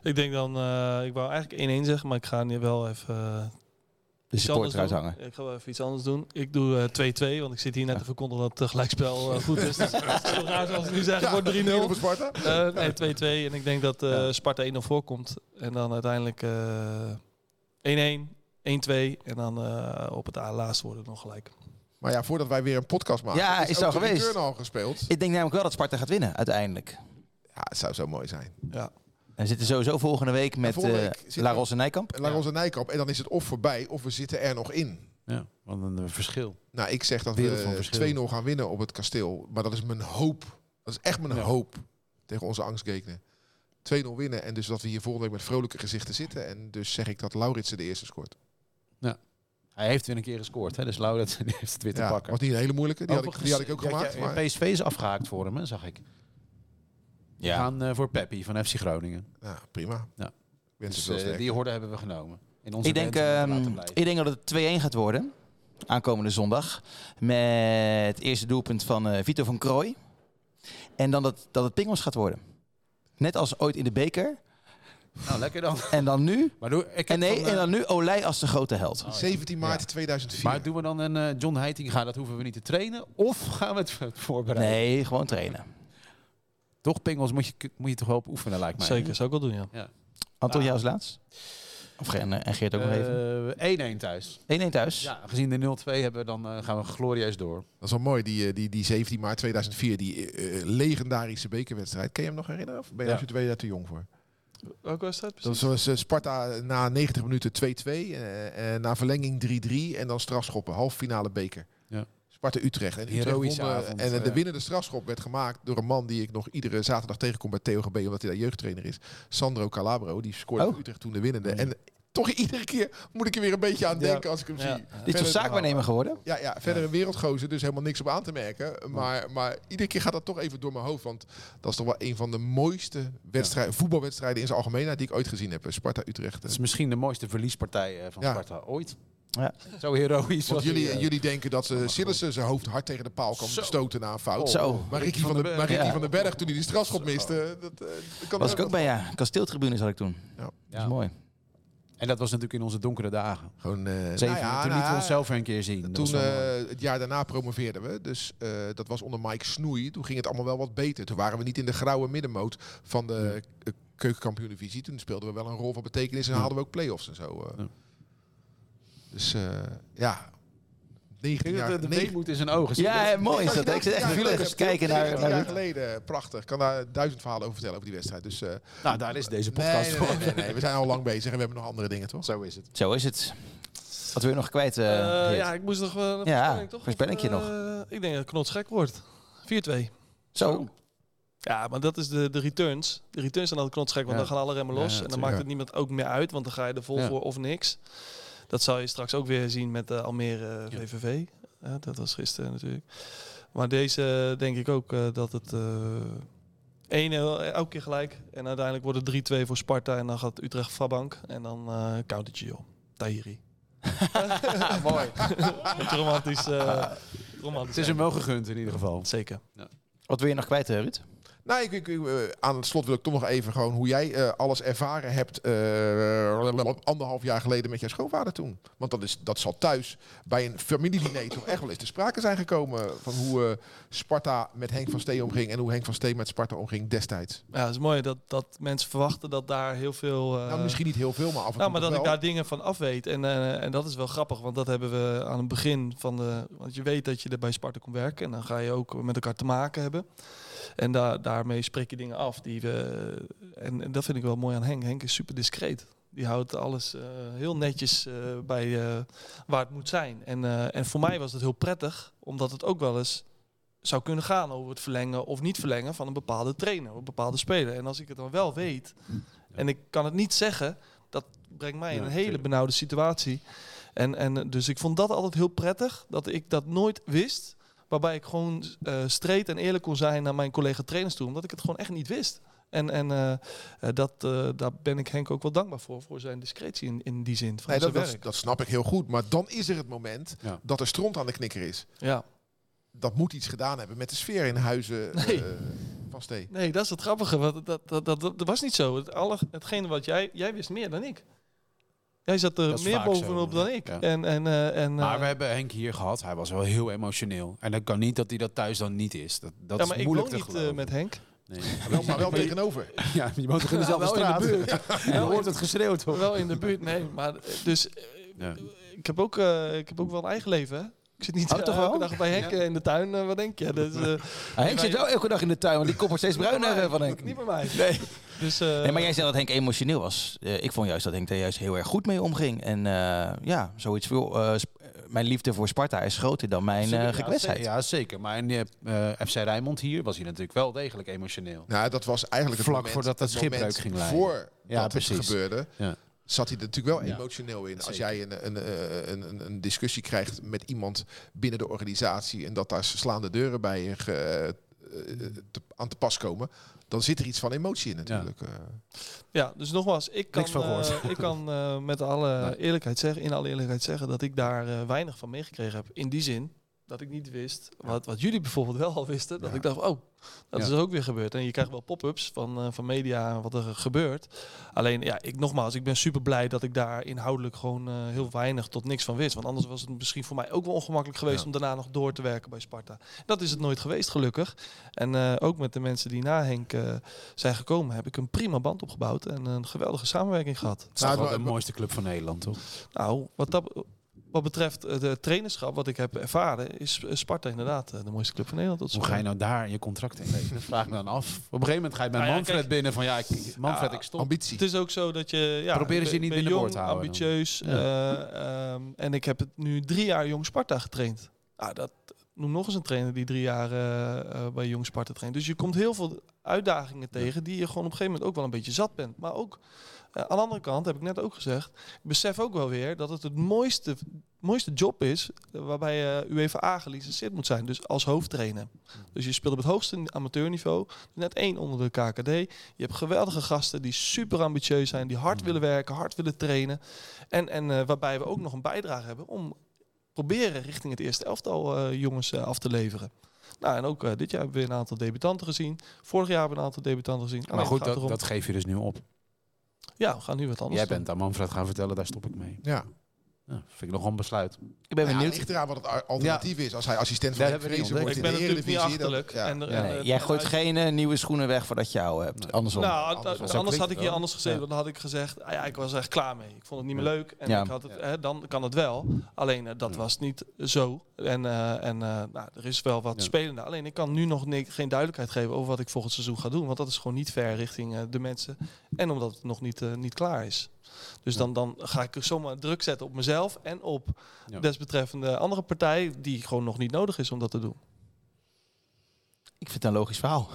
Ik denk dan, eh, ik wou eigenlijk 1-1 zeggen, maar ik ga nu wel even De supporter uithangen. Ik ga wel even iets anders doen. Ik doe eh, 2-2, want ik zit hier net te verkondigen dat het gelijkspel eh, goed is. Dus het is zo raar zoals ik nu zeg, het wordt 3-0. op het Sparta. Eh, nee, 2-2. En ik denk dat eh. Sparta 1-0 voorkomt. En dan uiteindelijk eh 1-1, 1-2. En dan eh, op het laatste wordt het nog gelijk. Maar ja, voordat wij weer een podcast maken, Ja, is ook al de geweest. al gespeeld. Ik denk namelijk wel dat Sparta gaat winnen uiteindelijk. Ja, het zou zo mooi zijn. Ja. En we zitten sowieso volgende week met volgende eh week La we- Ros en Nijkamp. En Lagos en Nijkamp. En dan is het of voorbij, of we zitten er nog in. Ja, wat een eh, verschil. Nou, ik zeg dat we verschil. 2-0 gaan winnen op het kasteel. Maar dat is mijn hoop. Dat is echt mijn Ja. hoop tegen onze angstgekenen. 2-0 winnen en dus dat we hier volgende week met vrolijke gezichten zitten. En dus zeg ik dat Lauritsen de eerste scoort. Hij heeft weer een keer gescoord, hè? dus Laurits die heeft het weer te Ja, pakken. was niet een hele moeilijke. Die, had ik, Overigens, die had ik ook ja, gemaakt. ja, Maar, PSV is afgehaakt voor hem, hè, zag ik. We Ja. gaan eh, voor Peppi van FC Groningen. ja, prima. Ja. Dus eh, sterk. die horde hebben we genomen. In onze Ik denk, ehm, ik denk dat het 2-1 gaat worden. Aankomende zondag. Met het eerste doelpunt van eh, Vito van Krooi. En dan dat, dat het pingels gaat worden. Net als ooit in de beker. Nou, lekker dan. En dan nu. Maar, doe, ik heb En nee, van, eh, en dan nu Olij als de grote held. 17 maart Ja. 2004. maar doen we dan een eh, John Heitinga, dat hoeven we niet te trainen? Of gaan we het voorbereiden? Nee, gewoon trainen. Toch, pingels moet je, moet je toch wel op oefenen, lijkt mij. Zeker, zou ik wel doen, ja. Anton, Ah. jij als laatst? Of en, en Geert ook nog even. 1-1 thuis. 1-1 thuis. Ja, gezien de 0-2 hebben we, dan eh, gaan we glorieus door. Dat is wel mooi, die, eh, die, die 17 maart 2004, die eh, eh, legendarische bekerwedstrijd. Kan je hem nog herinneren? Of ben je Ja. daar twee jaar te jong voor? Welke wedstrijd Dat precies? was eh, Sparta na 90 minuten 2-2, eh, eh, na verlenging 3-3 en dan strafschoppen, halve finale beker. Ja. Sparta-Utrecht. En, Utrecht won, eh, en eh, de winnende strafschop werd gemaakt door een man die ik nog iedere zaterdag tegenkom bij TOGB, omdat hij daar jeugdtrainer is. Sandro Calabro, die scoorde Oh. Utrecht toen de winnende. En toch iedere keer moet ik er weer een beetje aan Ja. denken als ik hem Ja. zie. Ja. Dit is zaakwaarnemer geworden? Ja, ja, verder een wereldgozer, dus helemaal niks op aan te merken. Maar, maar iedere keer gaat dat toch even door mijn hoofd. Want dat is toch wel een van de mooiste wedstrijden, voetbalwedstrijden in zijn algemeenheid die ik ooit gezien heb. Sparta-Utrecht. Het is misschien de mooiste verliespartij eh, van. Sparta ooit. Ja. Zo heroïsch. Want jullie, eh. jullie denken dat ze Sillissen zijn hoofd hard tegen de paal kan Zo. stoten na een fout. Oh, Zo. Maar Ricky van, de, maar Ricky Ja. van den Berg, toen hij die strafschop miste, dat, eh, dat kan Was ik ook bij, ja. Kasteeltribune zat ik toen. Ja. Dat is Ja. mooi. En dat was natuurlijk in onze donkere dagen. Gewoon, eh, Zeven, nou ja, toen nou lieten we ja, onszelf weer een keer zien. Toen, eh, het jaar daarna promoveerden we. Dus eh, dat was onder Mike Snoei. Toen ging het allemaal wel wat beter. Toen waren we niet in de grauwe middenmoot van de uh, keukenkampioen-divisie. Toen speelden we wel een rol van betekenis en Ja. haalden we ook play-offs en zo. eh. Ja. Dus eh, ja, 19 de, jaar, de, de negen- weemoed in zijn ogen. Ja, hè, mooi is dat. Ik zit echt Ja, erg te kijken naar... 19 naar jaar Ruud. geleden, prachtig. Ik kan daar duizend verhalen over vertellen over die wedstrijd. Dus eh, Nou, daar is deze podcast nee, voor. nee, nee, nee. we zijn al lang bezig en we hebben nog andere dingen, toch? Zo is het. Zo is het. Wat wil je nog kwijt, eh, Eh, ja, ik moest nog wel een Ja, toch? voorspellingje Of, eh, Ik denk dat Knots gek wordt. 4-2. Zo. Ja, maar dat is de, de returns. De returns zijn altijd knotsgek, want Ja. dan gaan alle remmen Ja, los. ja, en dan maakt het niemand ook meer uit, want dan ga je er vol Ja. voor of niks. Dat zal je straks ook weer zien met de Almere eh, Ja. VVV. Ja, dat was gisteren natuurlijk. Maar deze eh, denk ik ook eh, dat het eh 1-0 elke keer gelijk. En uiteindelijk wordt het 3-2 voor Sparta. En dan gaat Utrecht Fabank. En dan eh countertje joh. Tahiri. Mooi. Beetje romantisch. eh romantisch. Het is hem wel gegund in ieder geval. Zeker. Wat wil je nog kwijt, eh, Ruud? Nou, ik, ik, ik, eh, aan het slot wil ik toch nog even gewoon hoe jij eh, alles ervaren hebt eh, anderhalf jaar geleden met jouw schoonvader toen. Want dat, is, dat zal thuis bij een familiediner toch echt wel eens te sprake zijn gekomen van hoe Sparta met Henk van Steen omging en hoe Henk van Steen met Sparta omging destijds. Ja, het is mooi dat, dat mensen verwachten dat daar heel veel... nou, misschien niet heel veel, maar af en toe Nou, maar dat ik daar dingen van af weet. En, en dat is wel grappig, want dat hebben we aan het begin van de... Want je weet dat je er bij Sparta komt werken. En dan ga je ook met elkaar te maken hebben. En daar daarmee spreek je dingen af die we... En, en dat vind ik wel mooi aan Henk. Henk is super discreet. Die houdt alles eh, heel netjes eh, bij eh, waar het moet zijn. En, en voor mij was het heel prettig, omdat het ook wel eens zou kunnen gaan over het verlengen of niet verlengen van een bepaalde trainer, of een bepaalde speler. En als ik het dan wel weet en ik kan het niet zeggen, dat brengt mij in een hele benauwde situatie. En, en dus ik vond dat altijd heel prettig, dat ik dat nooit wist. Waarbij ik gewoon eh streed en eerlijk kon zijn naar mijn collega trainers toe, omdat ik het gewoon echt niet wist. En, en eh, eh, dat, eh, daar ben ik Henk ook wel dankbaar voor, voor zijn discretie in, in die zin van Nee, zijn dat, dat, werk. dat snap ik heel goed. Maar dan is er het moment Ja. dat er stront aan de knikker is. Ja. Dat moet iets gedaan hebben met de sfeer in huizen Nee. eh, van Steen. Nee, dat is het grappige. Want dat, dat, dat, dat, dat was niet zo. Het, alle, hetgene wat jij... Jij wist meer dan ik. Jij zat er meer zo, bovenop ja. dan ik. Ja. En, en, eh, en, Maar eh, we hebben Henk hier gehad. Hij was wel heel emotioneel. En dat kan niet dat hij dat thuis dan niet is. Dat, dat ja, maar is ik moeilijk woon te niet eh, met Henk. Nee. Wel, maar wel tegenover. Ja, je woont toch in dezelfde wel in straat? de buurt. Je hoort het geschreeuw toch? Wel in de buurt, nee. Maar dus... Ja. Ik, heb ook, eh, ik heb ook wel een eigen leven, hè? Ik zit niet Oh, toch elke dag bij Henk in de tuin. wat denk je? Dus, Henk zit wel elke dag in de tuin, want die kop wordt steeds bruiner van Henk. Niet bij mij. Nee. Dus, eh, nee, maar jij zei dat Henk emotioneel was. Eh, ik vond juist dat Henk er juist heel erg goed mee omging. En eh, ja, zoiets veel. eh, mijn liefde voor Sparta is groter dan mijn eh zeker. gekwetstheid. Ja, zeker. Maar in eh, FC Rijnmond hier was hij natuurlijk wel degelijk emotioneel. Nou, dat was eigenlijk het Vlak moment, voordat het schipbreuk ging leiden. Voor Ja, dat het precies. gebeurde, Ja. zat hij er natuurlijk wel Ja. emotioneel in. Als Zeker. jij een, een, een, een, een discussie krijgt met iemand binnen de organisatie en dat daar slaande deuren bij je ge- te- aan te pas komen, dan zit er iets van emotie in natuurlijk. eh. Ja, dus nogmaals, ik kan, Niks van gehoord. eh, ik kan eh, met alle Nee. eerlijkheid zeggen, in alle eerlijkheid zeggen dat ik daar eh, weinig van meegekregen heb. In die zin dat ik niet wist, wat, wat jullie bijvoorbeeld wel al wisten, dat Ja. ik dacht, oh, dat Ja. is er ook weer gebeurd. En je krijgt wel pop-ups van, eh, van media wat er gebeurt. Alleen, ja, ik nogmaals, ik ben super blij dat ik daar inhoudelijk gewoon eh, heel weinig tot niks van wist. Want anders was het misschien voor mij ook wel ongemakkelijk geweest Ja. om daarna nog door te werken bij Sparta. Dat is het nooit geweest, gelukkig. En eh, ook met de mensen die na Henk zijn gekomen, heb ik een prima band opgebouwd en een geweldige samenwerking gehad. Het is Nou, wel de mooiste club van Nederland, toch? Nou, wat, dat, wat betreft eh, de trainerschap, wat ik heb ervaren, is eh, Sparta inderdaad eh, de mooiste club van Nederland. Tot Hoe ga je nou daar je contract in? Dat vraag ik me dan af. Op een gegeven moment ga je bij Nou ja, Manfred kijk. binnen van ja, ik, Manfred, Ja, ik stop. Ambitie. Het is ook zo dat je... Ja, Proberen ze je niet jong, te houden ambitieus. eh, ehm, en ik heb het nu drie jaar Jong Sparta getraind. Nou, dat noem nog eens een trainer die drie jaar eh, eh, bij Jong Sparta traint. Dus je komt heel veel uitdagingen tegen die je gewoon op een gegeven moment ook wel een beetje zat bent. Maar ook eh, aan de andere kant, heb ik net ook gezegd, ik besef ook wel weer dat het het mooiste, mooiste job is eh, waarbij je UEFA gelicenseerd moet zijn. Dus als hoofdtrainer. Dus je speelt op het hoogste amateurniveau. Net één onder de KKD. Je hebt geweldige gasten die super ambitieus zijn, die hard willen werken, hard willen trainen. En, en eh, waarbij we ook nog een bijdrage hebben om proberen richting het eerste elftal eh, jongens eh, af te leveren. Nou, en ook eh, dit jaar hebben we een aantal debutanten gezien. Vorig jaar hebben we een aantal debutanten gezien. Maar Alleen goed, dat geef je dus nu op. Ja, we gaan nu wat anders Jij doen. bent aan Manfred gaan vertellen, daar stop ik mee. Ja. Ja, vind ik nog een besluit. Ik ben Ja, benieuwd. ligt eraan wat het al- alternatief is. Als hij assistent van Dat hebben we wordt Ik in ben de natuurlijk niet Eredivisie. achterlijk. dan- ja. En, Ja, en, Nee, jij gooit geen eh, nieuwe schoenen weg voordat je oude hebt. Andersom. Nou, Anders anders, had ik hier anders gezeten. Ja. Dan had ik gezegd, ah ja, ik was er echt klaar mee. Ik vond het niet meer leuk. En Ja. ik had het, hè, dan kan het wel. Alleen eh, dat was niet zo. En, eh, en eh, nou, er is wel wat Ja. spelende. Alleen ik kan nu nog geen duidelijkheid geven over wat ik volgend seizoen ga doen. Want dat is gewoon niet ver richting eh, de mensen. En omdat het nog niet, eh, niet klaar is. Dus dan, dan ga ik zomaar druk zetten op mezelf en op Ja. desbetreffende andere partij die gewoon nog niet nodig is om dat te doen. Ik vind het een logisch verhaal.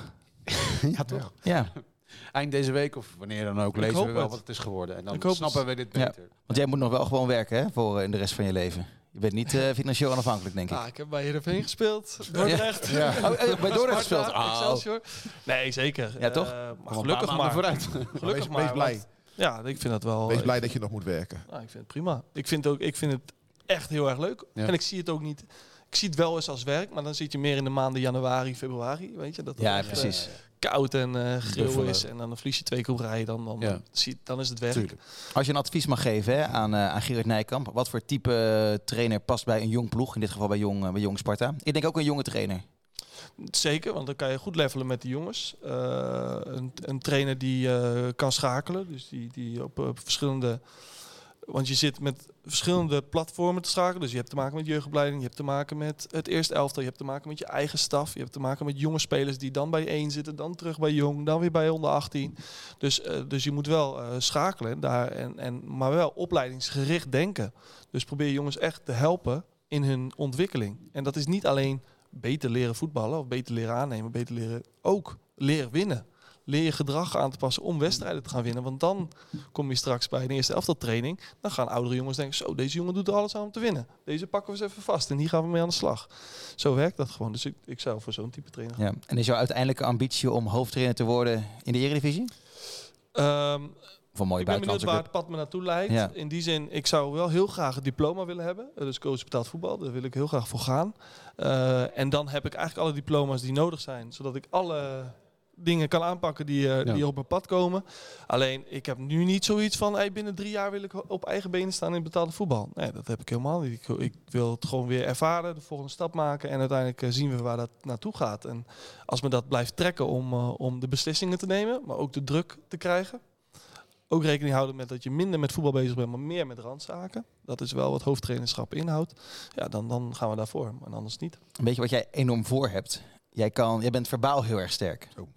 ja, toch? Ja, Eind deze week of wanneer dan ook, Ik lezen hoop we wel het. wat het is geworden. En dan Ik hoop snappen we dit Ja. beter. want jij moet nog wel gewoon werken hè, voor eh, in de rest van je leven. Je bent niet eh, financieel onafhankelijk, denk ik. Ah, ik heb bij Heerenveen gespeeld. Dordrecht. Oh, eh, bij Dordrecht gespeeld. Oh. Excelsior. Nee, zeker. Ja, toch? Eh, maar gelukkig maar. vooruit. Gelukkig Wees, maar. wees blij. want- Ja, ik vind dat wel. Wees blij dat je nog moet werken. nou, ik vind het prima. Ik vind, ook, ik vind het echt heel erg leuk. Ja. En ik zie het ook niet. Ik zie het wel eens als werk, maar dan zit je meer in de maanden januari, februari. Weet je, dat Ja, echt, precies. Koud en eh gril Buffelen. is. En dan verlies je twee keer op rij. Dan, dan, Ja. dan is het werk. Tuurlijk. Als je een advies mag geven hè, aan, eh, aan Gerard Nijkamp. Wat voor type eh, trainer past bij een jong ploeg? In dit geval bij Jong, bij jong Sparta. Ik denk ook een jonge trainer. Zeker, want dan kan je goed levelen met de jongens. Een, een trainer die kan schakelen, dus die, die op, op verschillende... Want je zit met verschillende platformen te schakelen. Dus je hebt te maken met jeugdopleiding, je hebt te maken met het eerste elftal, je hebt te maken met je eigen staf, je hebt te maken met jonge spelers die dan bij één zitten, dan terug bij jong, dan weer bij onder 18. Dus, eh, dus je moet wel eh, schakelen daar, en, en, maar wel opleidingsgericht denken. Dus probeer jongens echt te helpen in hun ontwikkeling. En dat is niet alleen beter leren voetballen of beter leren aannemen, beter leren ook leren winnen. Leer je gedrag aan te passen om wedstrijden te gaan winnen. Want dan kom je straks bij een eerste elftal training. Dan gaan oudere jongens denken, zo, deze jongen doet er alles aan om te winnen. Deze pakken we eens even vast en hier gaan we mee aan de slag. Zo werkt dat gewoon. Dus ik, ik zou voor zo'n type trainer gaan. Ja. En is jouw uiteindelijke ambitie om hoofdtrainer te worden in de Eredivisie? Ehm, Of een mooie ik ben benieuwd waar het pad me naartoe leidt. Ja. In die zin, ik zou wel heel graag het diploma willen hebben. Dus coach betaald voetbal, daar wil ik heel graag voor gaan. Eh, en dan heb ik eigenlijk alle diploma's die nodig zijn. Zodat ik alle dingen kan aanpakken die, eh, Ja. die op mijn pad komen. Alleen, ik heb nu niet zoiets van... Hey, binnen drie jaar wil ik op eigen benen staan in betaalde voetbal. Nee, dat heb ik helemaal niet. Ik, ik wil het gewoon weer ervaren, de volgende stap maken... en uiteindelijk eh, zien we waar dat naartoe gaat. En als me dat blijft trekken om, eh, om de beslissingen te nemen... maar ook de druk te krijgen... Ook rekening houden met dat je minder met voetbal bezig bent, maar meer met randzaken. Dat is wel wat hoofdtrainerschap inhoudt. Ja, dan, dan gaan we daarvoor, maar anders niet. Weet je wat jij enorm voor hebt? Jij, kan, jij bent verbaal heel erg sterk. Zo.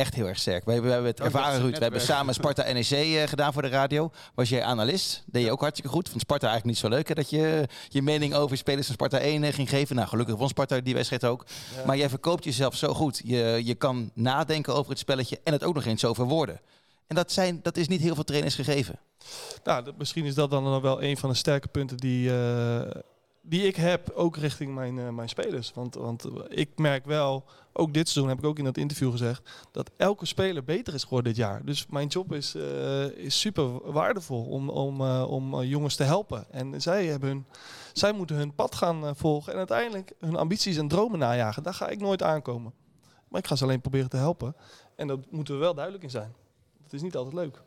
Echt heel erg sterk. We, hebben- we hebben het ervaren, Ruud. We hebben samen Sparta NEC eh, gedaan voor de radio. Was jij analist? Deed je ook hartstikke goed. Vond Sparta eigenlijk niet zo leuk hè, dat je je mening over spelers van Sparta 1 eh, ging geven. Nou, gelukkig won Sparta die wedstrijd ook. Ja. Maar jij verkoopt jezelf zo goed. Je, je kan nadenken over het spelletje en het ook nog eens over woorden. En dat, zijn, dat is niet heel veel trainers gegeven. Nou, dat, misschien is dat dan nog wel een van de sterke punten die, eh, die ik heb, ook richting mijn, eh, mijn spelers. Want, want ik merk wel, ook dit seizoen heb ik ook in dat interview gezegd, dat elke speler beter is geworden dit jaar. Dus mijn job is, eh, is super waardevol om, om, eh, om eh, jongens te helpen. En zij, hebben zij moeten hun pad gaan eh, volgen en uiteindelijk hun ambities en dromen najagen. Daar ga ik nooit aankomen. Maar ik ga ze alleen proberen te helpen. En daar moeten we wel duidelijk in zijn. Het is niet altijd leuk.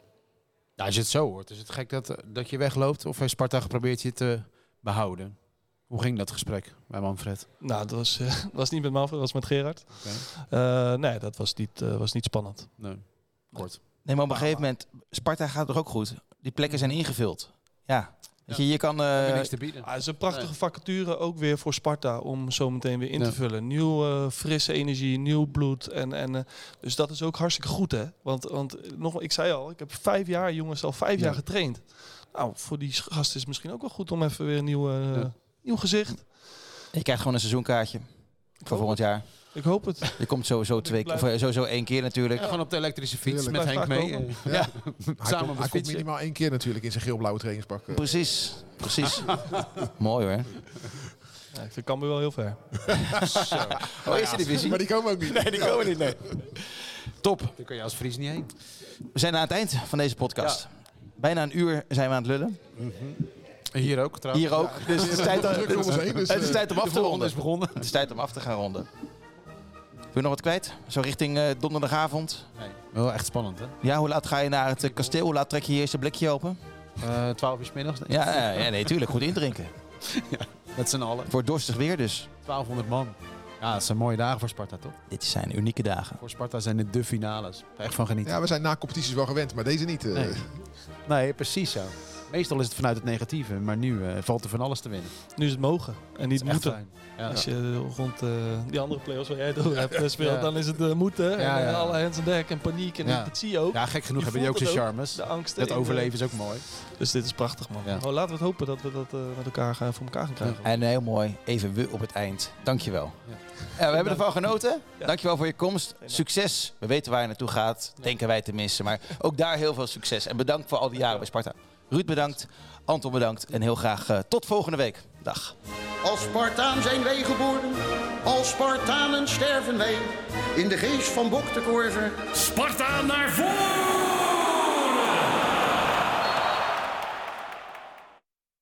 Ja, als het zo hoort, is het gek dat, dat je wegloopt of heeft Sparta geprobeerd je te behouden? Hoe ging dat gesprek bij Manfred? Nou, dat was, eh, was niet met Manfred, dat was met Gerard. Oké. Eh, nee, dat was niet, eh, was niet spannend. Nee, kort. Nee, maar op een gegeven moment, Sparta gaat toch ook goed. Die plekken zijn ingevuld. Ja. Je, je kan... Eh, niks te bieden? Ah, het is een prachtige Nee. vacature ook weer voor Sparta om zo meteen weer in te vullen. Nieuw eh, frisse energie, nieuw bloed. En, en, eh, dus dat is ook hartstikke goed, hè? Want, want nog, ik zei al, ik heb vijf jaar, jongens, al vijf Ja. jaar getraind. Nou, voor die gasten is het misschien ook wel goed om even weer een nieuw, eh, Ja. Nieuw gezicht. je krijgt gewoon een seizoenkaartje voor volgend jaar. Ik hoop het. Je komt sowieso twee keer, of eh, sowieso één keer natuurlijk. Ja, gewoon op de elektrische fiets Tuurlijk. met Henk mee. Eh, Ja. Samen Hij, komt, de komt minimaal één keer natuurlijk in zijn geel-blauwe trainingspak. eh. Precies, precies. Mooi hoor. Ja, ik vind Cambuur wel heel ver. Oh, eerste divisie. Maar die komen ook niet. Nee, die komen niet, nee. Top. Daar kun je als Fries niet heen. We zijn aan het eind van deze podcast. Bijna een uur zijn we aan het lullen. Hier ook trouwens. Hier ook. Dus het is tijd, om dus, het is eh, tijd om af te ronden. is begonnen. Het is tijd om af te gaan ronden. je nog wat kwijt? Zo richting eh, donderdagavond. Nee. Wel echt spannend, hè? Ja, hoe laat ga je naar het eh, kasteel? Hoe laat trek je je eerste blikje open? Eh 12 uur 's middags. Ja, ja, ja nee, tuurlijk. Goed indrinken. Met z'n allen. Voor dorstig weer dus. 1200 man. Ja, dat zijn mooie dagen voor Sparta, toch? Dit zijn unieke dagen. Voor Sparta zijn dit de finales. Echt van genieten. Ja, we zijn na competities wel gewend, maar deze niet. eh. Nee. Nee, precies zo. Meestal is het vanuit het negatieve, maar nu eh, valt er van alles te winnen. Nu is het mogen en niet moeten. fijn. Ja. Als je rond eh, die andere play-offs waar jij het over hebt gespeeld, Ja. dan is het eh, moeten. Ja, en ja. eh, alle hands aan dek en paniek. En Ja. dat zie je ook. ja, gek genoeg Je hebben die ook zijn het charmes. De angst. Dat in, overleven is ook mooi. eh, Dus dit is prachtig, man. Ja. Oh, laten we het hopen dat we dat eh, met elkaar gaan, voor elkaar gaan krijgen. En heel mooi, even we op het eind. Dankjewel. Ja. Ja, we hebben ervan genoten. Ja. Dankjewel voor je komst. Succes. We weten waar je naartoe gaat. Denken wij tenminste. Maar ook daar heel veel succes. En bedankt voor al die jaren bij Sparta. Ruud bedankt. Anton bedankt. En heel graag eh, tot volgende week. Dag. Als Spartaan zijn wij geboren, als Spartanen sterven wij. In de geest van Bok de Korver Sparta naar voren!